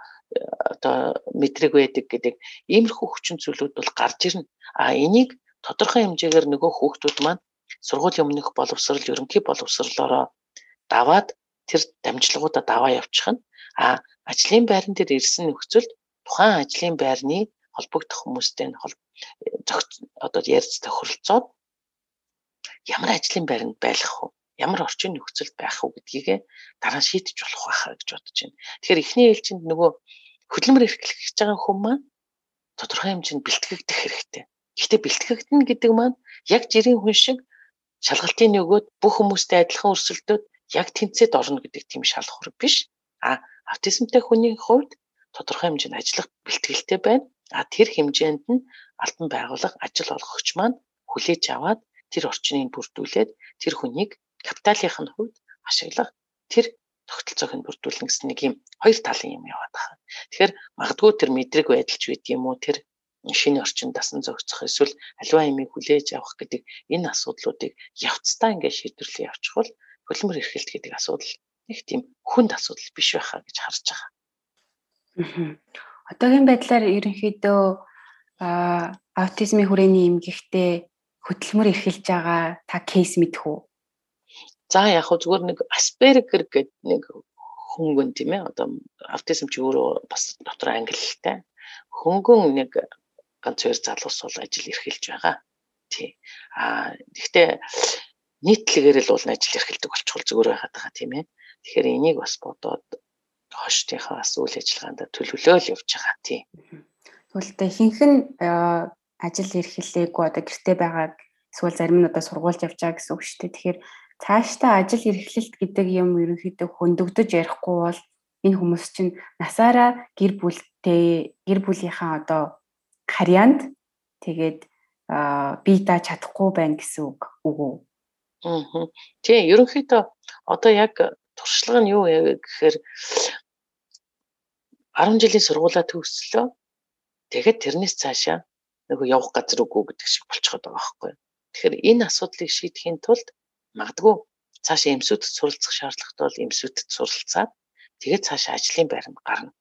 одоо мэдрэг байдаг гэдэг иймэрхүү хүчин зүйлүүд бол гарч ирнэ. А энийг тодорхой хэмжээгээр нөгөө хүүхдүүд маань сургуулийн өмнөх боловсрол ерөнхий боловсролоороо даваад тэр дамжлагуудаа даваа явуучих нь а ажлын байран дээр ирсэн нөхцөлд тухайн ажлын байрны холбогдох хүмүүстэй нь одоо ярьц тохиролцоод ямар ажлын байранд байх вэ? Ямар орчин нөхцөлд байх вэ гэдгийг дараа нь шийдэж болох байхаа гэж бодож байна. Тэгэхээр эхний ээлжинд нөгөө хөдөлмөр эрхлэх гэж байгаа хүн маань тодорхой хэмжээнд бэлтгэгдэх хэрэгтэй. Гэхдээ бэлтгэгдэнэ гэдэг маань яг жирийн хүн шиг шалгалтын нөгөөд бүх хүмүүстэй адилхан өрсөлдөөд яг тэнцээд орно гэдэг тийм шалгуур биш. А аутизмтай хүний хувьд тодорхой хэмжээнд ажиллах бэлтгэлтэй байна. А тэр хэмжээнд нь албан байгууллага ажил олгогч маань хүлээж аваад тэр орчныг бүрдүүлээд тэр хүнийг капиталын хувьд ашиглах тэр тогтолцоог нь бүрдүүлнэ гэсэн нэг юм хоёр талын юм яваад байгаа. Тэгэхээр магадгүй тэр мэдрэг байдалч байд юм уу тэр шинэ орчин дасан зохицох эсвэл аливаа юмыг хүлээж авах гэдэг энэ асуудлуудыг явцдаа ингээд шийдвэрлэе явуулах хөдөлмөр эрхлэлт гэдэг асуудал нэг тийм хүнд асуудал биш байхаа гэж харж байгаа. Одоогийн байдлаар ерөнхийдөө аутизмын хүрээний эмгэгтэй хөдөлмөр эрхэлж байгаа та кейс мэдэх үү? За яг хөө зүгээр нэг Asperger гэдэг нэг хөнгөн тийм ээ одоо аутизм чи өөрөө бас дотор ангиллалтай. Хөнгөн нэг ганц хоёр залуус бол ажил эрхэлж байгаа. Тий. Аа гэхдээ нийтлэгээр л бол ажил эрхэлдэг болчихвол зүгээр байгаад байгаа тийм ээ. Тэгэхээр энийг бас бодоод хошдынхаа бас үйл ажиллагаанд төлөвлөөл явж байгаа тий. Тэгвэл тэ ихэнх нь ажил эрхлэлээгүй одоо гэртээ байгааг эсвэл зарим нь одоо сургуульд явж байгаа гэсэн үг шүү дээ. Тэгэхээр цаашдаа ажил эрхлэлт гэдэг юм ерөнхийдөө хөндөгдөж ярихгүй бол энэ хүмүүс чинь насаараа гэр бүлтэй гэр бүлийнхаа одоо карьянд тэгээд бие даа чадахгүй байна гэсэн үг үгүй. Аа. Тийм ерөнхийдөө одоо яг туршлага нь юу гэхээр 10 жилийн сургуулаа төгслөө. Тэгээд тэрнээс цаашаа нөгөө явах газар үгүй гэдэг шиг болчиход байгаа байхгүй. Тэгэхээр энэ асуудлыг шийдэхийн тулд магадгүй цаашаа эмсүүдэд суралцах шаардлагатай бол эмсүүдэд суралцаад тэгээд цаашаа ажлын байранд гарна.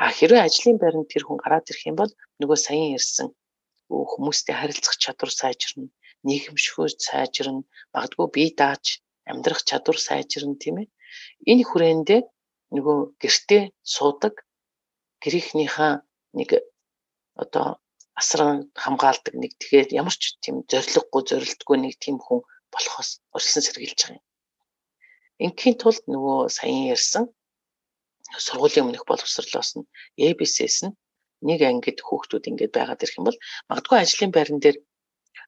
А хэрвээ ажлын байранд тэр хүн гараад ирэх юм бол нөгөө саяхан ирсэн хүмүүстэй харилцах чадвар сайжирна, нийгэмшгүй сайжирна, магадгүй бие дааж амьдрах чадвар сайжирна тийм ээ. Энэ хүрээндээ нөгөө гэртээ суудаг гэрийнхнийхээ нэг одоо асран хамгаалдаг нэг тэгэхээр ямар ч тийм зориггүй зорилтгүй нэг тийм хүн болохоос урьдчилан сэргийлж байгаа юм. Инхийн тулд нөгөө саяхан ярьсан сургуулийн өмнөх боловсролоос нь ABC-с нь нэг ангид хүүхдүүд ингээд байгаад ирэх юм бол магадгүй ажлын байран дээр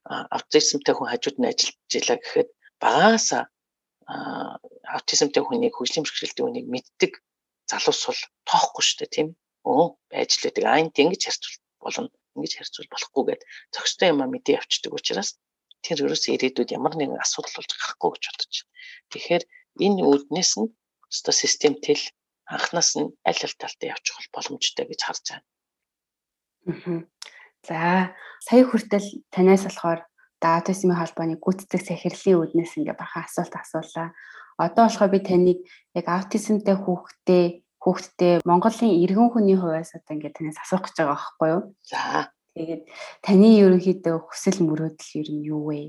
аутизмтай хүн хажууд нь ажиллаж илаа гэхэд багаасаа аутизмтай хүнийг хөгжлийн бэрхшээлтэй хүнийг мэддэг залуус бол тоохгүй шүү дээ тийм өө байж л байдаг. Аа ингэж харьцуул болно. Ингэж харьцуул болохгүй гэд зөкстэй юм мэдээ явчихдаг учраас тэр ерөөсөө ирээдүйд ямар нэгэн асуудал болж гарахгүй гэж бодож байна. Тэгэхээр энэ үүднээс нь өсто системтэй л анхнаас нь аль аль талтай явчих боломжтой гэж харж байна. За сая хүртэл танаас болохоор аутизмын холбооны гүйцэтгэх захирлийн үүднээс ингээ бахан асуулт асуулаа. Одоо болохоор би таныг яг аутизмтай хүүхдээ хүүхдтэй Монголын иргэн хүний хувьас одоо ингээд танаас асуух гэж байгаа байхгүй юу? За. Тэгээд таны ерөнхийдөө хүсэл мөрөөдөл ер нь юу вэ?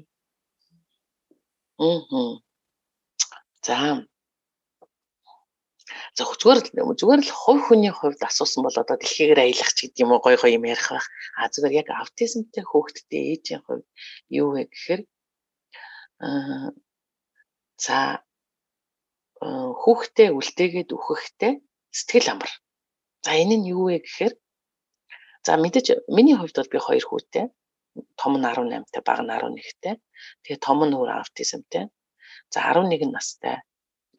Аа. За. За зүгээр л зүгээр л хувь хүний хувьд асуусан бол одоо дэлхийгээр аялах ч гэдэг юм уу гой гой юм ярих байх. А зүгээр яг аутизмтай хүүхдтэй ээжийн хувьд юу вэ гэхээр аа за хүүхдээ үлдээгээд үхэхтэй сэтгэл амар. За энэ нь юу вэ гэхээр за мэдээж миний хувьд бол би хоёр хүүтэй. Том нь 18-тай, бага нь 11-тай. Тэгээ том нь өөр аутизмтай. За 11 настай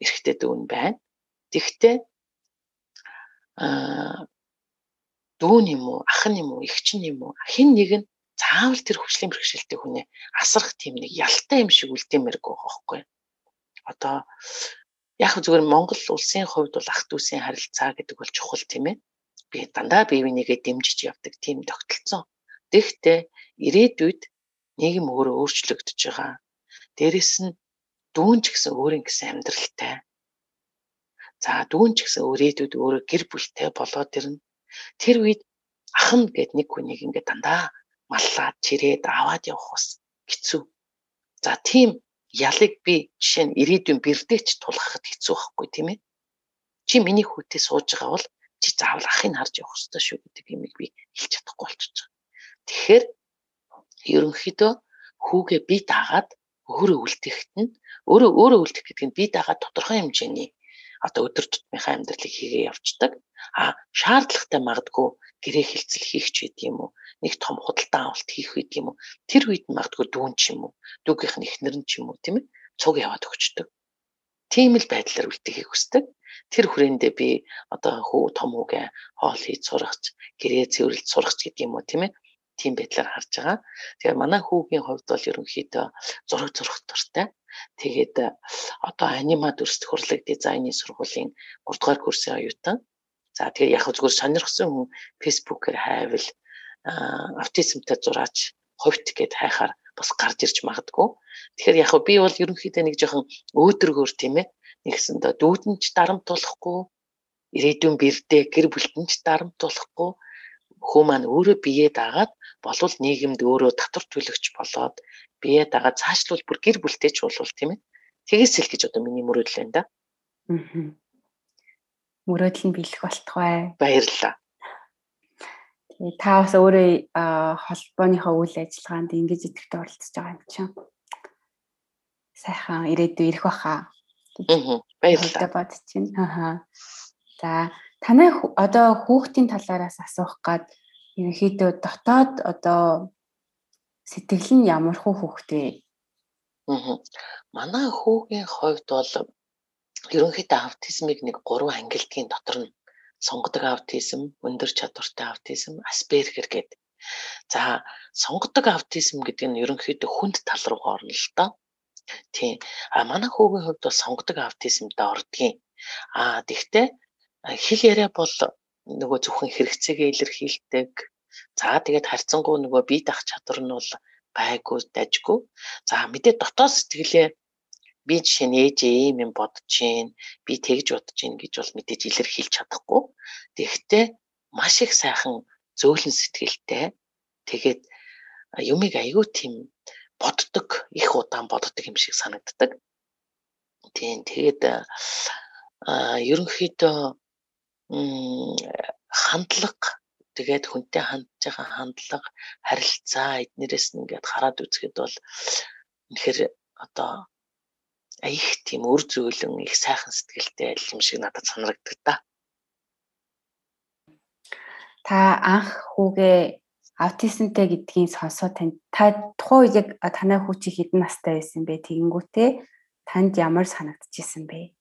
эрэгтэй дүүн байна. Тэгвэл аа дүүн юм уу, ах нь юм уу, эгч нь юм уу, хэн нэг нь заавал тэр хөгжлийн бэрхшээлтэй хүнээ асрах тийм нэг ялтай юм шиг үлдээмэргүй байгаа байхгүй. Одоо яг зүгээр Монгол улсын хувьд бол ах дүүсийн харилцаа гэдэг бол чухал тийм ээ. Би дандаа бие бинийгээ дэмжиж явдаг тийм тогтолцоо. Тэгэхдээ ирээдүйд нийгэм өөрөө өөрчлөгдөж байгаа. Дээрэс нь дүүн ч гэсэн өөрийн гэсэн амьдралтай. За дүүн ч гэсэн өрөөдүүд өөрөө гэр бүлтэй болоод ирнэ. Тэр үед ах нь гэд нэг хүнийг ингээд дандаа маллаад чирээд аваад явах бас хэцүү. За тийм ялыг би жишээ нь ирээдүйн бэрдээч тулгахад хэцүү байхгүй тийм ээ. Чи миний хүүтэй сууж байгаа бол чи заавал ахыг харж явах хэрэгтэй шүү гэдэг юмыг би хэлж чадахгүй болчихж байгаа. Тэгэхээр ерөнхийдөө хүүгээ би дагаад өөрөө үлдэхэд нь өөрөө өөрөө үлдэх гэдэг нь би дагаад тодорхой хэмжээний одоо өдөр тутмынхаа амьдралыг хийгээ явцдаг. А шаардлагатай магадгүй гэрээ хилцэл хийх ч гэдэг юм уу? Нэг том худалдан авалт хийх гэдэг юм уу? Тэр үед магадгүй дүүн ч юм уу? Дүүгийнх нь эхнэр нь ч юм уу тийм ээ? Цуг яваад өгчдөг. Тийм л байдлаар үлдэхийг хүсдэг. Тэр хүрээндээ би одоо хүү том хүүгээ хоол хийж сургаж гэрээ цэвэрлж сургаж гэдэг юм уу тийм ээ? Тийм байдлаар харж байгаа. Тэгээ манай хүүгийн хувьд бол ерөнхийдөө зураг зурх дуртай. Тэгээд одоо анимад өрсөлдөх хурлаг дизайны сургуулийн 3 дугаар курсын оюутан. За тэгээ яг зүгээр сонирхсан хүн фэйсбүүкээр хайвал аутизмтай зураач хувьт гэд хайхаар бас гарч ирж магадгүй. Тэгэхээр яг би бол ерөнхийдөө нэг жоохон өөдрөгөр тийм ээ нэгсэндээ дүүдэнч дарамт болохгүй ирээдүйн бэрдээ гэр бүлтэнд дарамтлахгүй хөө маань өөрөө биеэ дагаад болвол нийгэмд өөрөө татвар төлөгч болоод биеэ дагаад цаашлуул бүр гэр бүлтэй ч болвол тийм ээ. Тэгээс л гэж одоо миний мөрөөдөл байна да. Аа. Мөрөөдөл нь бэлэх болтугай. Баярлалаа. Тэгээ та бас өөрөө холбооныхоо үйл ажиллагаанд ингэж идэвхтэй оролцож байгаа юм чинь. Сайхан ирээдүй ирэх баха. Аа. Баярлалаа. Бодож чинь. Аа. За танай одоо хүүхдийн талаараас асуух гад ерөнхийдөө дотоод одоо сэтгэл нь ямар хөө хүүхдээ Аа. Манай хүүгийн хувьд бол ерөнхийдөө аутизмыг нэг гурван ангилтгийн дотор нь сонгодог аутизм, өндөр чадвартай аутизм, аспергер гэдэг. За сонгодог аутизм гэдэг нь ерөнхийдөө хүнд тал руу орно л доо. Тийм. А манай хүүгийн хувьд бол сонгодог аутизмд ордгийн. А тэгвэл хэл яриа бол нөгөө зөвхөн хэрэгцээгээ илэрхийлдэг. За тэгээд харьцангуй нөгөө бие дах чадвар нь бол гайгүй, дажгүй. За мэдээ дотоод сэтгэлээ би жишээ нь ээжээ ийм юм бодож гин, би тэгж бодож гин гэж бол мэдээж илэрхийлж чадахгүй. Тэгэхдээ маш их сайхан зөөлөн сэтгэлтэй. Тэгээд юмыг айгүй тийм боддог, их удаан боддог юм шиг санагддаг. Тийм тэгээд а ерөнхийдөө хандлага тэгээд хүнтэй хандж байгаа хандлага харилцаа эднэрээс нь ингээд хараад үзэхэд бол үнэхээр одоо их тийм үр зөөлөн их сайхан сэтгэлтэй юм шиг надад санагддаг та. Та анх хүүгээ аутизмтэй гэдгийг сонсоод тань та тухайн үед яг танай хүү чи хэдэн настай байсан бэ? Тэгэнгүүтээ танд ямар санагдчихсэн бэ?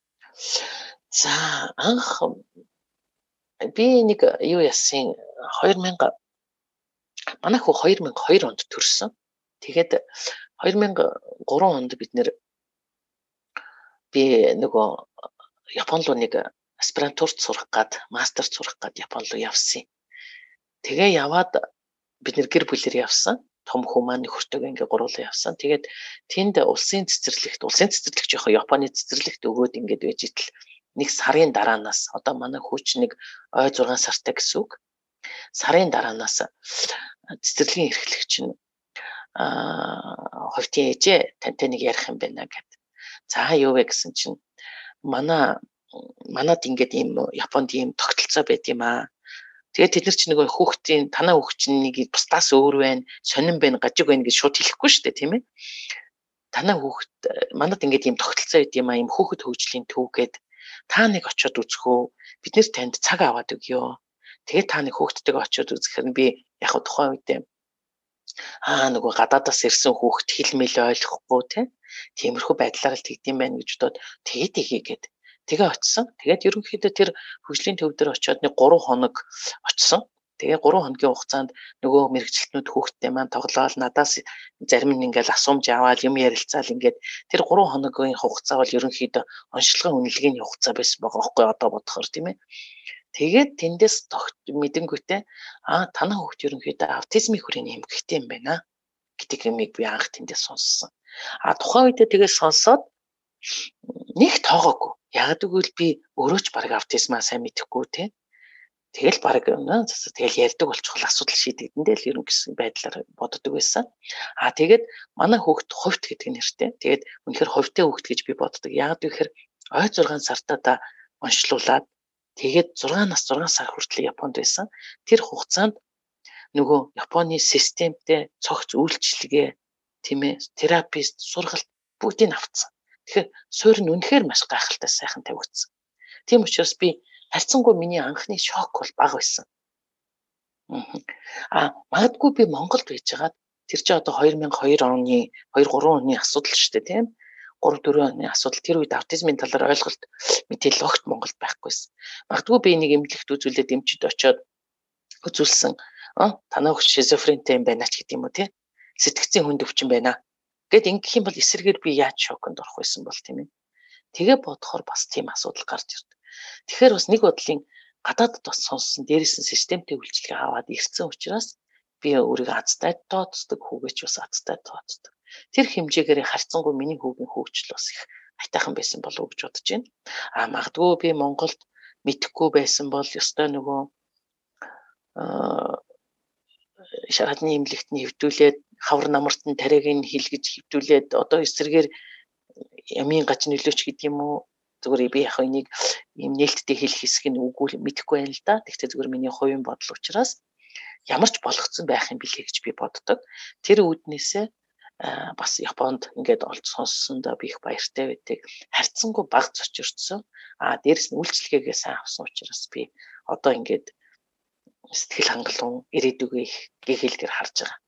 За анх би нэг юу яасан 2000 манай хүү 2002 онд төрсөн. Тэгээд 2003 онд бид нэр би нөгөө Япон руу нэг аспирантурт сурах гад, мастер сурах гад Япон руу явсан. Тэгээ яваад бид нэр гэр бүлээр явсан. Том хүү маань нөхөртөөгөө ингээ гуруулаа явсан. Тэгээд тэнд улсын цэцэрлэгт, улсын цэцэрлэгч яг Японы цэцэрлэгт өгөөд ингээд байж итэл нэг сарын дараанаас одоо манай хүүч нэг ой 6 сартай гэсэн үг. Сарын дараанаас цэцэрлэгийн эрхлэгч нь аа ховтын ээжээ тантай нэг ярих юм байна гэд. За юу вэ гэсэн чинь манай манад ингээд ийм Японд ийм тогтолцоо байд юм аа. Тэгээд тэд нар ч нөгөө хүүхдийн танаа хүүхд чинь нэг бусдаас өөр байна, сонирн байна, гажиг байна гэж шууд хэлэхгүй шүү дээ, тийм ээ. Танаа хүүхд манад ингээд ийм тогтолцоо байд юм аа, ийм хүүхэд хөгжлийн төв гээд та нэг очиод үзэхөө бид нэр танд цаг аваад өгөө. Тэгээд та нэг хүүхдтэйгээ очиод үзэхээр би яг тухайн үедээ аа нөгөө гадаадаас ирсэн хүүхд хэлмэл ойлгохгүй тий. Тиймэрхүү байдлаар л тэгдэм байх гэж бодоод тэгээд игээгээд тэгээ очисон. Тэгээд ерөнхийдөө тэр хөгжлийн төв дээр очиод нэг 3 хоног очисон. Тэгээ 3 хоногийн хугацаанд нөгөө мэрэгчлэтнүүд хүүхдтэй маань тоглоал надаас зарим нь ингээл асуумж аваад юм ярилцаал ингээд тэр 3 хоногийн хугацаа бол ерөнхийдөө онцлогын үнэлгээний хугацаа байсан байгаа байхгүй одоо бодохоор тийм ээ. Тэгээд тэндээс мэдэнгүүтээ аа танаа хүүхд ерөнхийдөө аутизмын хүрээний эмгэгтэй юм байна гэдэг юмыг би анх тэндээс сонссон. А тухайн үедээ тэгээд сонсоод нэг тоогоогүй. Яг гэвэл би өөрөө ч баг аутизмаа сайн мэдэхгүй тийм Тэгэл баг тэгэл ярьдаг болчихвол асуудал шийдэгдэндээ л ерөн гэсэн байдлаар боддог байсан. Аа тэгээд манай хүүхд хувьт гэдэг нэртэй. Тэгээд үнэхээр хувьтай хүүхд гэж би боддог. Яг гэхээр ой 6 сартаа да онцлуулаад тэгээд 6 нас 6 сар хүртэл Японд байсан. Тэр хугацаанд нөгөө Японы системтэй цогц үйлчлэгээ тийм ээ терапист сургалт бүгдийг авцсан. Тэгэхээр суурь нь үнэхээр маш гайхалтай сайхан тавигдсан. Тийм учраас би харьцангуй миний анхны шок бол бага байсан. Аа магадгүй би Монголд байжгаад тэр чинь одоо 2002 оны 2 3 оны асуудал шүү дээ тийм 3 4 оны асуудал тэр үед аутизмын талаар ойлголт мэдээлэл огт Монголд байхгүйсэн. Магадгүй би нэг эмнэлэгт үзүүлээд эмчид очиод үзүүлсэн. Аа танаа хөх шизофрентэй юм байна ч гэдэг юм уу тийм сэтгцийн хүнд өвчин байна. Гэт ингэх юм бол эсрэгээр би яаж шоконд орох байсан бол тийм ээ. Тэгээ бодохоор бас тийм асуудал гарч ирдэг. Тэгэхээр бас нэг бодлын гадаадд бас сонссон дээрээс нь системтэй үйлчлэгээ аваад ирсэн учраас би өөрийгөө азтай тооцдог хүүгээч бас азтай тооцдог. Тэр хэмжээгээр харьцангуй миний хүүгийн хөгжил бас их айтайхан байсан болов уу гэж бодож байна. А магадгүй би Монголд мэдхгүй байсан бол ёстой нөгөө шарадны имлэгт нь хөвдүүлээд хавар намарт нь тариаг нь хилгэж хөвдүүлээд одоо эсрэгээр ямийн гач нөлөөч гэдэг юм уу зүгээр би яг энийг ийм нээлттэй хэлэх хэсэг нь үгүй мэдэхгүй байна л да. Тэгвэл зүгээр миний хувийн бодол учраас ямар ч болгоцсон байх юм билээ гэж би боддог. Тэр үүднээсээ бас Японд ингээд олж сонссондоо би их баяртай байдаг. Харьцангуй баг зочирдсон. А дээрэс нь үйлчлэгээгээ сайн авсан учраас би одоо ингээд сэтгэл хангалуун ирээдүгөө их гэгээлгэр харж байгаа.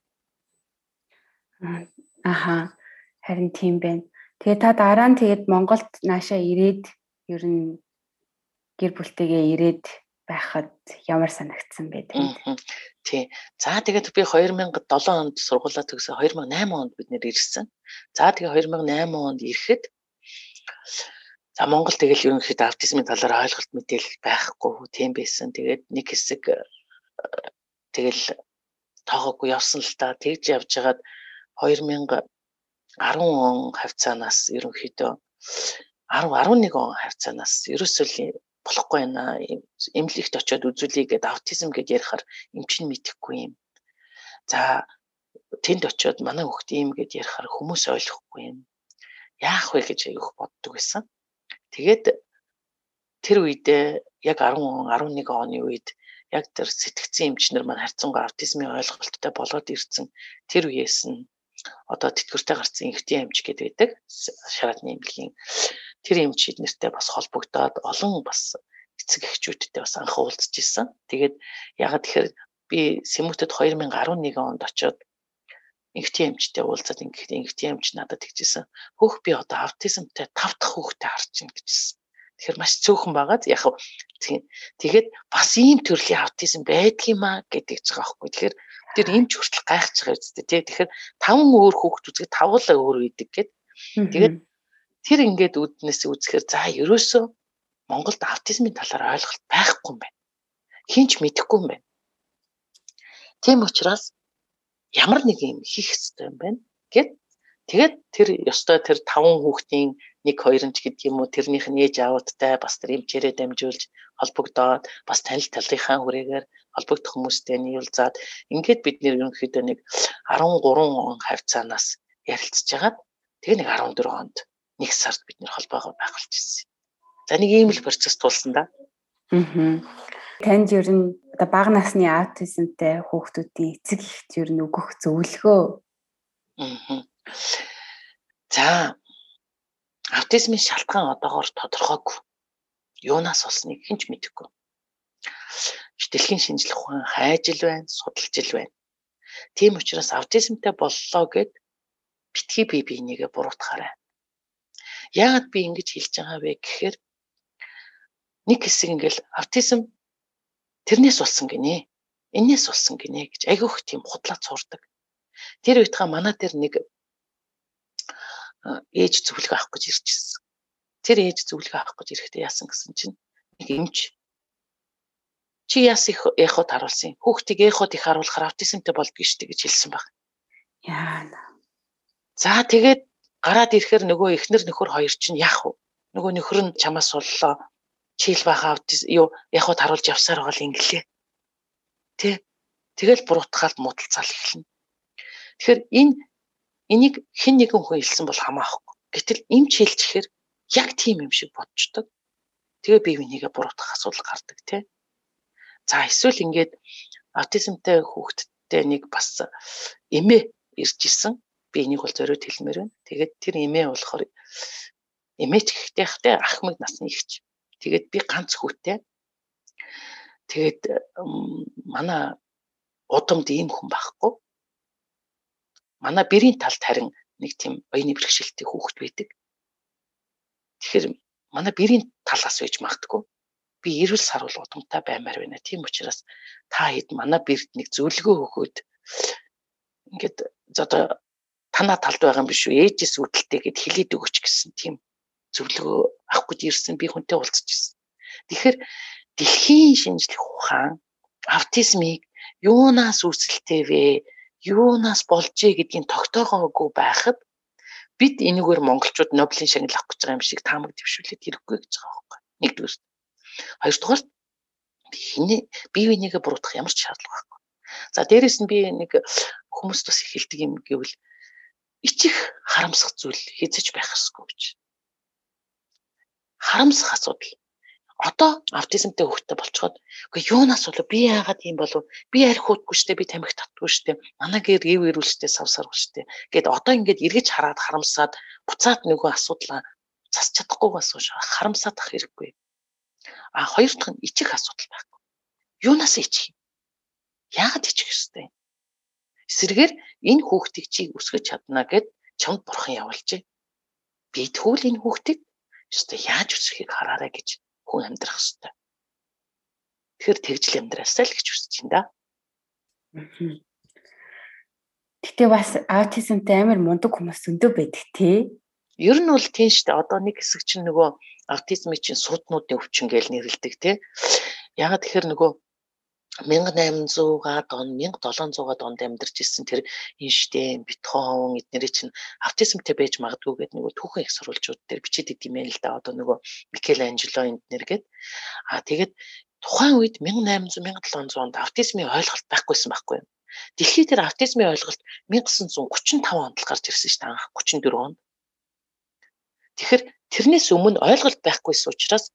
Аха. Харин тийм байна. Тэгээ та дараа нь тэгээд Монголд наашаа ирээд ер нь гэр бүлтэйгээ ирээд байхад ямар санагдсан бэ? Тий. За тэгээд би 2007 онд сургуулаа төгсөө 2008 онд бид нэр ирсэн. За тэгээд 2008 онд ирэхэд за Монгол тэгэл ерөнхийдөө аутизмын талаар ойлголт мэдээлэл байхгүй тийм байсан. Тэгээд нэг хэсэг тэгэл тоогоогүй явсан л та тэгж явж хагаад 2010 он хавцаанаас ерөнхийдөө 10 11 он хавцаанаас ерөөсөө болохгүй байна. Эмнэлэгт очиод үзүүлье гэдэг аутизм гэж ярихаар эм чинь мэдэхгүй юм. За тэнд очиод манай хүүхд ийм гэж ярихаар хүмүүс ойлгохгүй юм. Яах вэ гэж аявих боддог байсан. Тэгээд тэр үедээ яг 10 11 оны үед яг тэр сэтгцэн эмчнэр маань харьцангуй аутизмын ойлголттой болоод ирсэн тэр үеэс нь одоо тэтгэвртэй гарсан инхтийн эмч гэдэг байдаг шараадны эмнэлгийн тэр эмч эднэртэй бас холбогдоод олон бас эцэг эхчүүдтэй бас анх уулзж исэн. Тэгээд ягаад тэгэхээр би Сэмүтэд 2011 онд очиод инхтийн эмчтэй уулзаад ингээд инхтийн эмч надад тэгжсэн. Хөөх би одоо аутизмтай 5 дахь хүүхдээ харж байна гэжсэн. Тэгэхээр маш цөөхөн байгаад яг тэгээд бас ийм төрлийн аутизм байдгийм аа гэдэг ч байгаа байхгүй. Тэгэхээр тэр эмч хүртэл гайхаж байгаа үстэй тий. Тэгэхээр таван өөр хүүхд үзэхэд тавуулаа өөр үйдэг гэд. Тэгээд тэр ингээд үүднээс үзэхээр за ерөөсөө Монголд аутизмын талаар ойлголт байхгүй юм байна. Хинч мэдэхгүй юм байна. Тийм учраас ямар нэг юм хийх хэрэгтэй юм байна гэд тэгээд тэр ёстой тэр таван хүүхдийн нэг хоёр нь ч гэдэг юм уу тэрнийх нь ээж аавдтай бас тэр эмчээрээ дамжуулж холбогдоод бас танил талынхаа хүрээгээр холбогдох хүмүүстэй нийлүүлзаад ингээд бид нэр ерөнхийдөө нэг 13 он хавцаанаас ярилцж хагаад тэгээ нэг 14 онд нэг сард бид нэр холбоогоо байгуулж ирсэн. За нэг ийм л процесс тулсан да. Аа. Танд ер нь одоо бага насны аутизмтай хүүхдүүдийн эцэг ихт ер нь өгөх зөвлөгөө. Аа. За аутизмын шалтгаан одоогоор тодорхойгүй. Юунаас болсныг хэн ч мэдэхгүй. Дэлхийн шинжлэх ухаан хайж ил байна, судалж ил байна. Тийм учраас аутизмтай боллоо гэд битгий бие бинийгээ буруутгаарай. Яагаад би ингэж хэлж байгаа вэ гэхээр нэг хэсэг ингээл аутизм тэрнээс болсон гинэ. Эннээс болсон гинэ гэж айгүйх тийм худлаа цуурдаг. Тэр үеийнхаа манай дээр нэг ээж зөвлөгөө авах гэж ирчихсэн. Тэр ээж зөвлөгөө авах гэж ирэхдээ яасан гэсэн чинь нэг эмч чи яас их эхот харуулсан. Хүүхдийг эхот их харуулахаар аутизмтэй болдгоо штэ гэж хэлсэн баг. Яа. За тэгээд гараад ирэхээр нөгөө эхнэр нөхөр хоёр чинь яах вэ? Нөгөө нөхөр нь чамаас боллоо. Чийл баха аутизм юу эхот харуулж явсаар байгаа л инглээ. Тэ. Тэгэл буруутгаад муудалцал эхэлнэ. Тэгэхээр энэ Энийг хэн нэгэн хүн хэлсэн бол хамаахгүй. Гэтэл эмч хэлчихээр яг тийм юм шиг бодчдөг. Тэгээ бие бинийгээ буруутгах асуудал гардаг тий. За эсвэл ингээд аутизмтай хүүхэдтэй нэг бас эмээ ирж исэн. Би энийг бол зориуд хэлмээр байна. Тэгээд тэр эмээ болохоор эмээч гэхтэй ахмад насны ихч. Тэгээд би ганц хүүтэй. Тэгээд манай удамд ийм хүн байхгүй манай бэрийн талд харин нэг тийм оюуны бэрхшээлтэй хүүхэд байдаг. Тэгэхээр манай бэрийн талаас байж магтгүй. Би эрүүл сар бол удамтай баймаар байна. Тийм учраас та хэд манай бэрт нэг зөвлөгөө өгөөд ингээд одоо танаа талд байгаа юм биш үү? Ээжээс үүдэлтэй гэд хэлээд өгөөч гэсэн тийм зөвлөгөө авах гэж ирсэн би хүнтэй уулзч ирсэн. Тэгэхээр дэлхийн шинжлэх ухаан аутизмыг юунаас үүсэлтэй вэ? юунаас болжээ гэдгийг тогтоогоогүй байхад бид энэгээр монголчууд Нобелийн шагнал авах гэж байгаа юм шиг таамаг дэвшүүлээд хэрэггүй гэж байгаа байхгүй. Нэгдүгээр. Хоёрдугаар хиний бие бинийгээ буруутгах ямар ч шаардлага байхгүй. За дээрэс нь би нэг хүмүүст бас хэлдэг юм гэвэл ичих харамсах зүйл хийцэж байх ёсгүй гэж. Харамсах асуудал одоо аутизмтай хүүхдтэй болцоход үгүй юунаас болов би яагаад юм болов би арх хуудгүй штэ би тамхи татдаггүй штэ манай гэр ив ирүүлжтэй савсаргүй штэ гэд одоо ингээд эргэж хараад харамсаад буцаад нөгөө асуудлаа засч чадахгүй бас харамсаад ах хэрэггүй а хоёр дахь нь ичих асуудал байхгүй юунаас ичих яагаад ичих ёстой эсвэргээр энэ хүүхдийг чи өсгөж чадна гэд чамд бурхан явуулжээ би тэгвэл энэ хүүхдийг ёстой яаж өсөхийг хараарай гэж хүн амьдрах хэрэгтэй. Тэгэхээр тэгжл амьдраасаа л гэж хүсэж байна да. Гэтэ бас аутизмтай амар мундаг хүмүүс зөндөө байдаг тий. Ер нь бол тийм шүү дээ. Одоо нэг хэсэг чинь нөгөө аутизмын чинь сууднуудын өвчин гэж нэрлэдэг тий. Ягаад тэгэхээр нөгөө 1800-аад он 1700-аад онд амьдарч ирсэн тэр Эйнштейн, Бетховен эднэрийн чинь аутизмтэй байж магадгүй гэдэг нөгөө түүхэн их сурвалжууд дээр бичиж идэв юм л да. Одоо нөгөө Микеланжело эднэр гээд аа тэгээд тухайн үед 1800 1700 онд аутизмын ойлголт байхгүйсэн байхгүй юу? Дэлхийд дээр аутизмын ойлголт 1935 онд л гарч ирсэн шүү дээ анх 34 онд. Тэгэхээр тэрнээс өмнө ойлголт байхгүйсэн учраас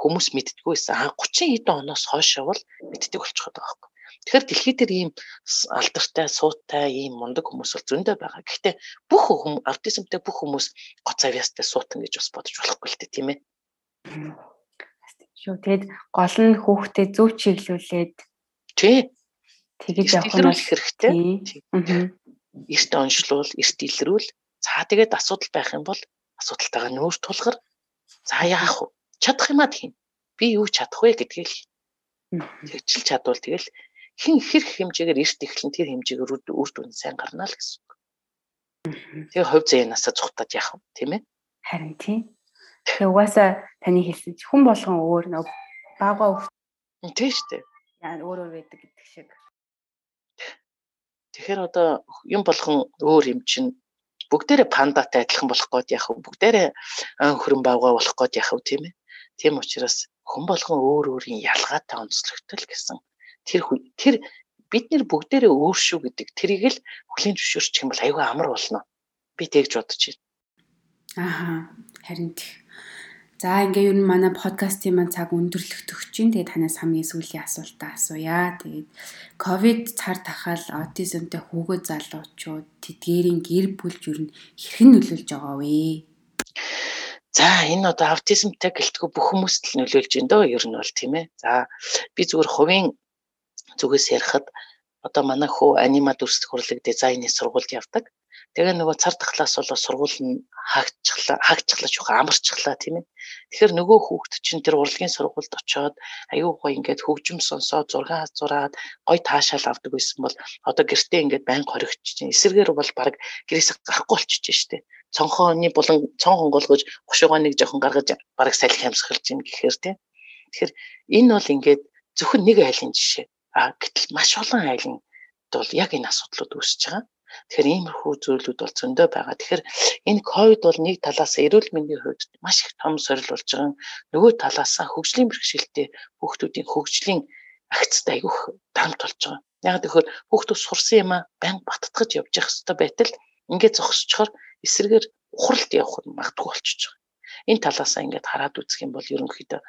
хүмүүс мэддэггүйсэн. А 30 хэдэн оноос хойшоо бол мэддэг болчиход байгаа байхгүй. Тэгэхээр дэлхийд дээр ийм алдартай, суутай, ийм мундаг хүмүүс бол зөндөө байгаа. Гэхдээ бүх хүмүүс аутизмтай бүх хүмүүс гоц авьяастай суутан гэж бас бодож болохгүй л дээ, тийм ээ. Шүү. Тэгэд гол нь хүүхдээ зөв чиглүүлээд тий. Тэгэж явах нь хэрэгтэй. Эрт онцлуул, эрт илрүүл. За тэгээд асуудал байх юм бол асуудалтайгаа нүүр тулгар. За яах вэ? чадах юмаа хийн. Би юу чадах вэ гэдгийг тэгчил чадвал тэгэл хэн хэр хэмжээгээр эрт эхлэн тэр хэмжээгээр үр дүн сайн гарна л гэсэн үг. Тэгээ хувь зээнасаа цухтаад яах вэ тийм ээ? Харин тийм. Тэгээ угаасаа таны хэлсэн хүн болгон өөр нөө бага тийм шүү дээ. Яа өөр өөр байдаг гэдэг шиг. Тэгэхээр одоо юм болгон өөр юм чинь бүгдээрээ пандатай адилхан болох гээд яах вэ? Бүгдээрээ ан хөрөн бавгаа болох гээд яах вэ тийм ээ? Тийм учраас хүн болгон өөр өөрийн ялгаатай онцлогтой л гэсэн тэр тэр бид нэр бүгдээрээ өөр шүү гэдэг тэрийг л хүлийн зөвшөөрчих юм бол аюу амар болно. Би тэгж бодож байна. Ааха. Харин тийм. За ингээ ер нь манай подкастын маань цаг өндөрлөгдөх чинь тэгээд танаас хамгийн сүүлийн асуултаа асууя. Тэгээд ковид цар тахал аутизмтай хүүгөө залуучууд тэдгээрийн гэр бүлж ер нь хэрхэн нөлөөлж байгаа вэ? За энэ одоо аутизмтай гэлтгүй бүх хүмүүст л нөлөөлж байна дөө ер нь бол тийм ээ. За би зүгээр хувийн зүгээс ярихад одоо манай хүү анимад үрсэх хурлаг дизайны сургуульд явдаг. Тэгээ нөгөө цар тахлаас бол сургууль нь хаагчглаа, хаагчглаач уу амарчглаа тийм ээ. Тэгэхээр нөгөө хүүхд чинь тэр урлагийн сургуульд очиод аюу гой ингээд хөгжим сонсоод зураг зураад гой таашаал авдаг байсан бол одоо гэртээ ингээд байн хоригч чинь эсэргээр бол баг гэрээсээ гарахгүй болчихж штэ. Цонхооны булан цон хонголгож гушуугаа нэг жоохон гаргаж баг салхи хамсгалж ийн гэхээр тийм. Тэгэхээр энэ бол ингээд зөвхөн нэг айлын жишээ. А гэтэл маш олон айлын бол яг энэ асуудлууд үүсэж байгаа. Тэгэхээр иймэрхүү зүйлүүд бол зөндөө байгаа. Тэгэхээр энэ ковид бол нэг талаас эрүүл мэндийн хувьд маш их том сорил болж байгаа. Нөгөө талаас хөгжлийн бэрхшээлтэй хүүхдүүдийн хөгжлийн агцд айгүйх дарамт болж байгаа. Яг тэгэхээр хүүхдүүд сурсан юм а банк баттгаж явж явах хэрэгтэй байтал ингээд зогсчихоор эсрэгээр ухралт явах нь магадгүй болчихж байгаа. Энэ талаасаа ингээд хараад үзэх юм бол ерөнхийдөө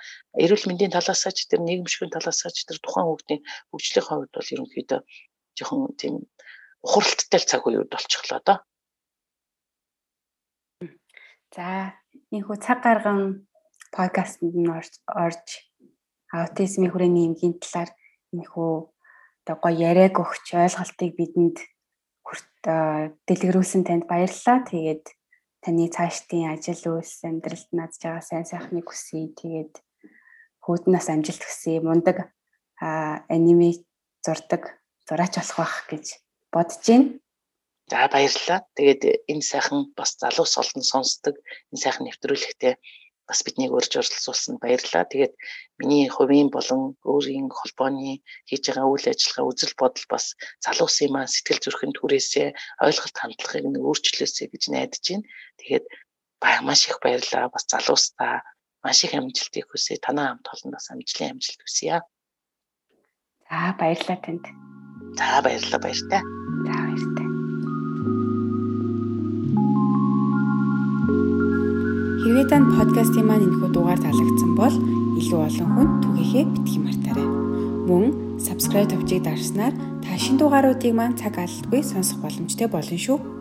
эрүүл мэндийн талаасаа ч тэр нийгэмшигний талаасаа ч тэр тухайн хүүхдийн хөгжлийн хувьд бол ерөнхийдөө жоохон тийм ухралттай л цаг үед болчихлоо доо. За энэхүү цаг гарган подкастт нь орж аутизмын хүрээний эмгийн талаар энэхүү одоо гоё яриаг өгч ойлголтыг бидэнд дэлгэрүүлсэн танд баярлалаа. Тэгээд таны цаашдын ажил үйлс амьдралд наадж байгаа сайн сайхныг хүсье. Тэгээд хүүднээс амжилт хүсье. Мундаг аниме зурдаг зураач болох байх гэж бодож байна. За баярлалаа. Тэгээд энэ сайхан бас залуус олон сонсдог энэ сайхан нэвтрүүлэгтээ бас биднийг урьж оролцуулсанд баярлалаа. Тэгээд миний хувийн болон өөрийн холбооны хийж байгаа үйл ажиллагаа үзэл бодол бас залуусын маань сэтгэл зүрхэнд хүрээсээ ойлголт хандлагыг нь өөрчлөөсэй гэж найдаж байна. Тэгээд маш их баярлалаа. Бас залуустаа маш их амжилтыг хүсье. Танаа хамт олноос амжилтын амжилт хүсье. За баярлалаа танд. За баярлалаа баяртай. Баяртай. Хэрвээ танд подкастын маань энэхүү дугаар таалагдсан бол илүү олон хүнд түгээхээ битгий мартаарай. Мөн subscribe төвчийг дарснаар та шинэ дугааруудыг маань цаг алдалгүй сонсох боломжтой болно шүү.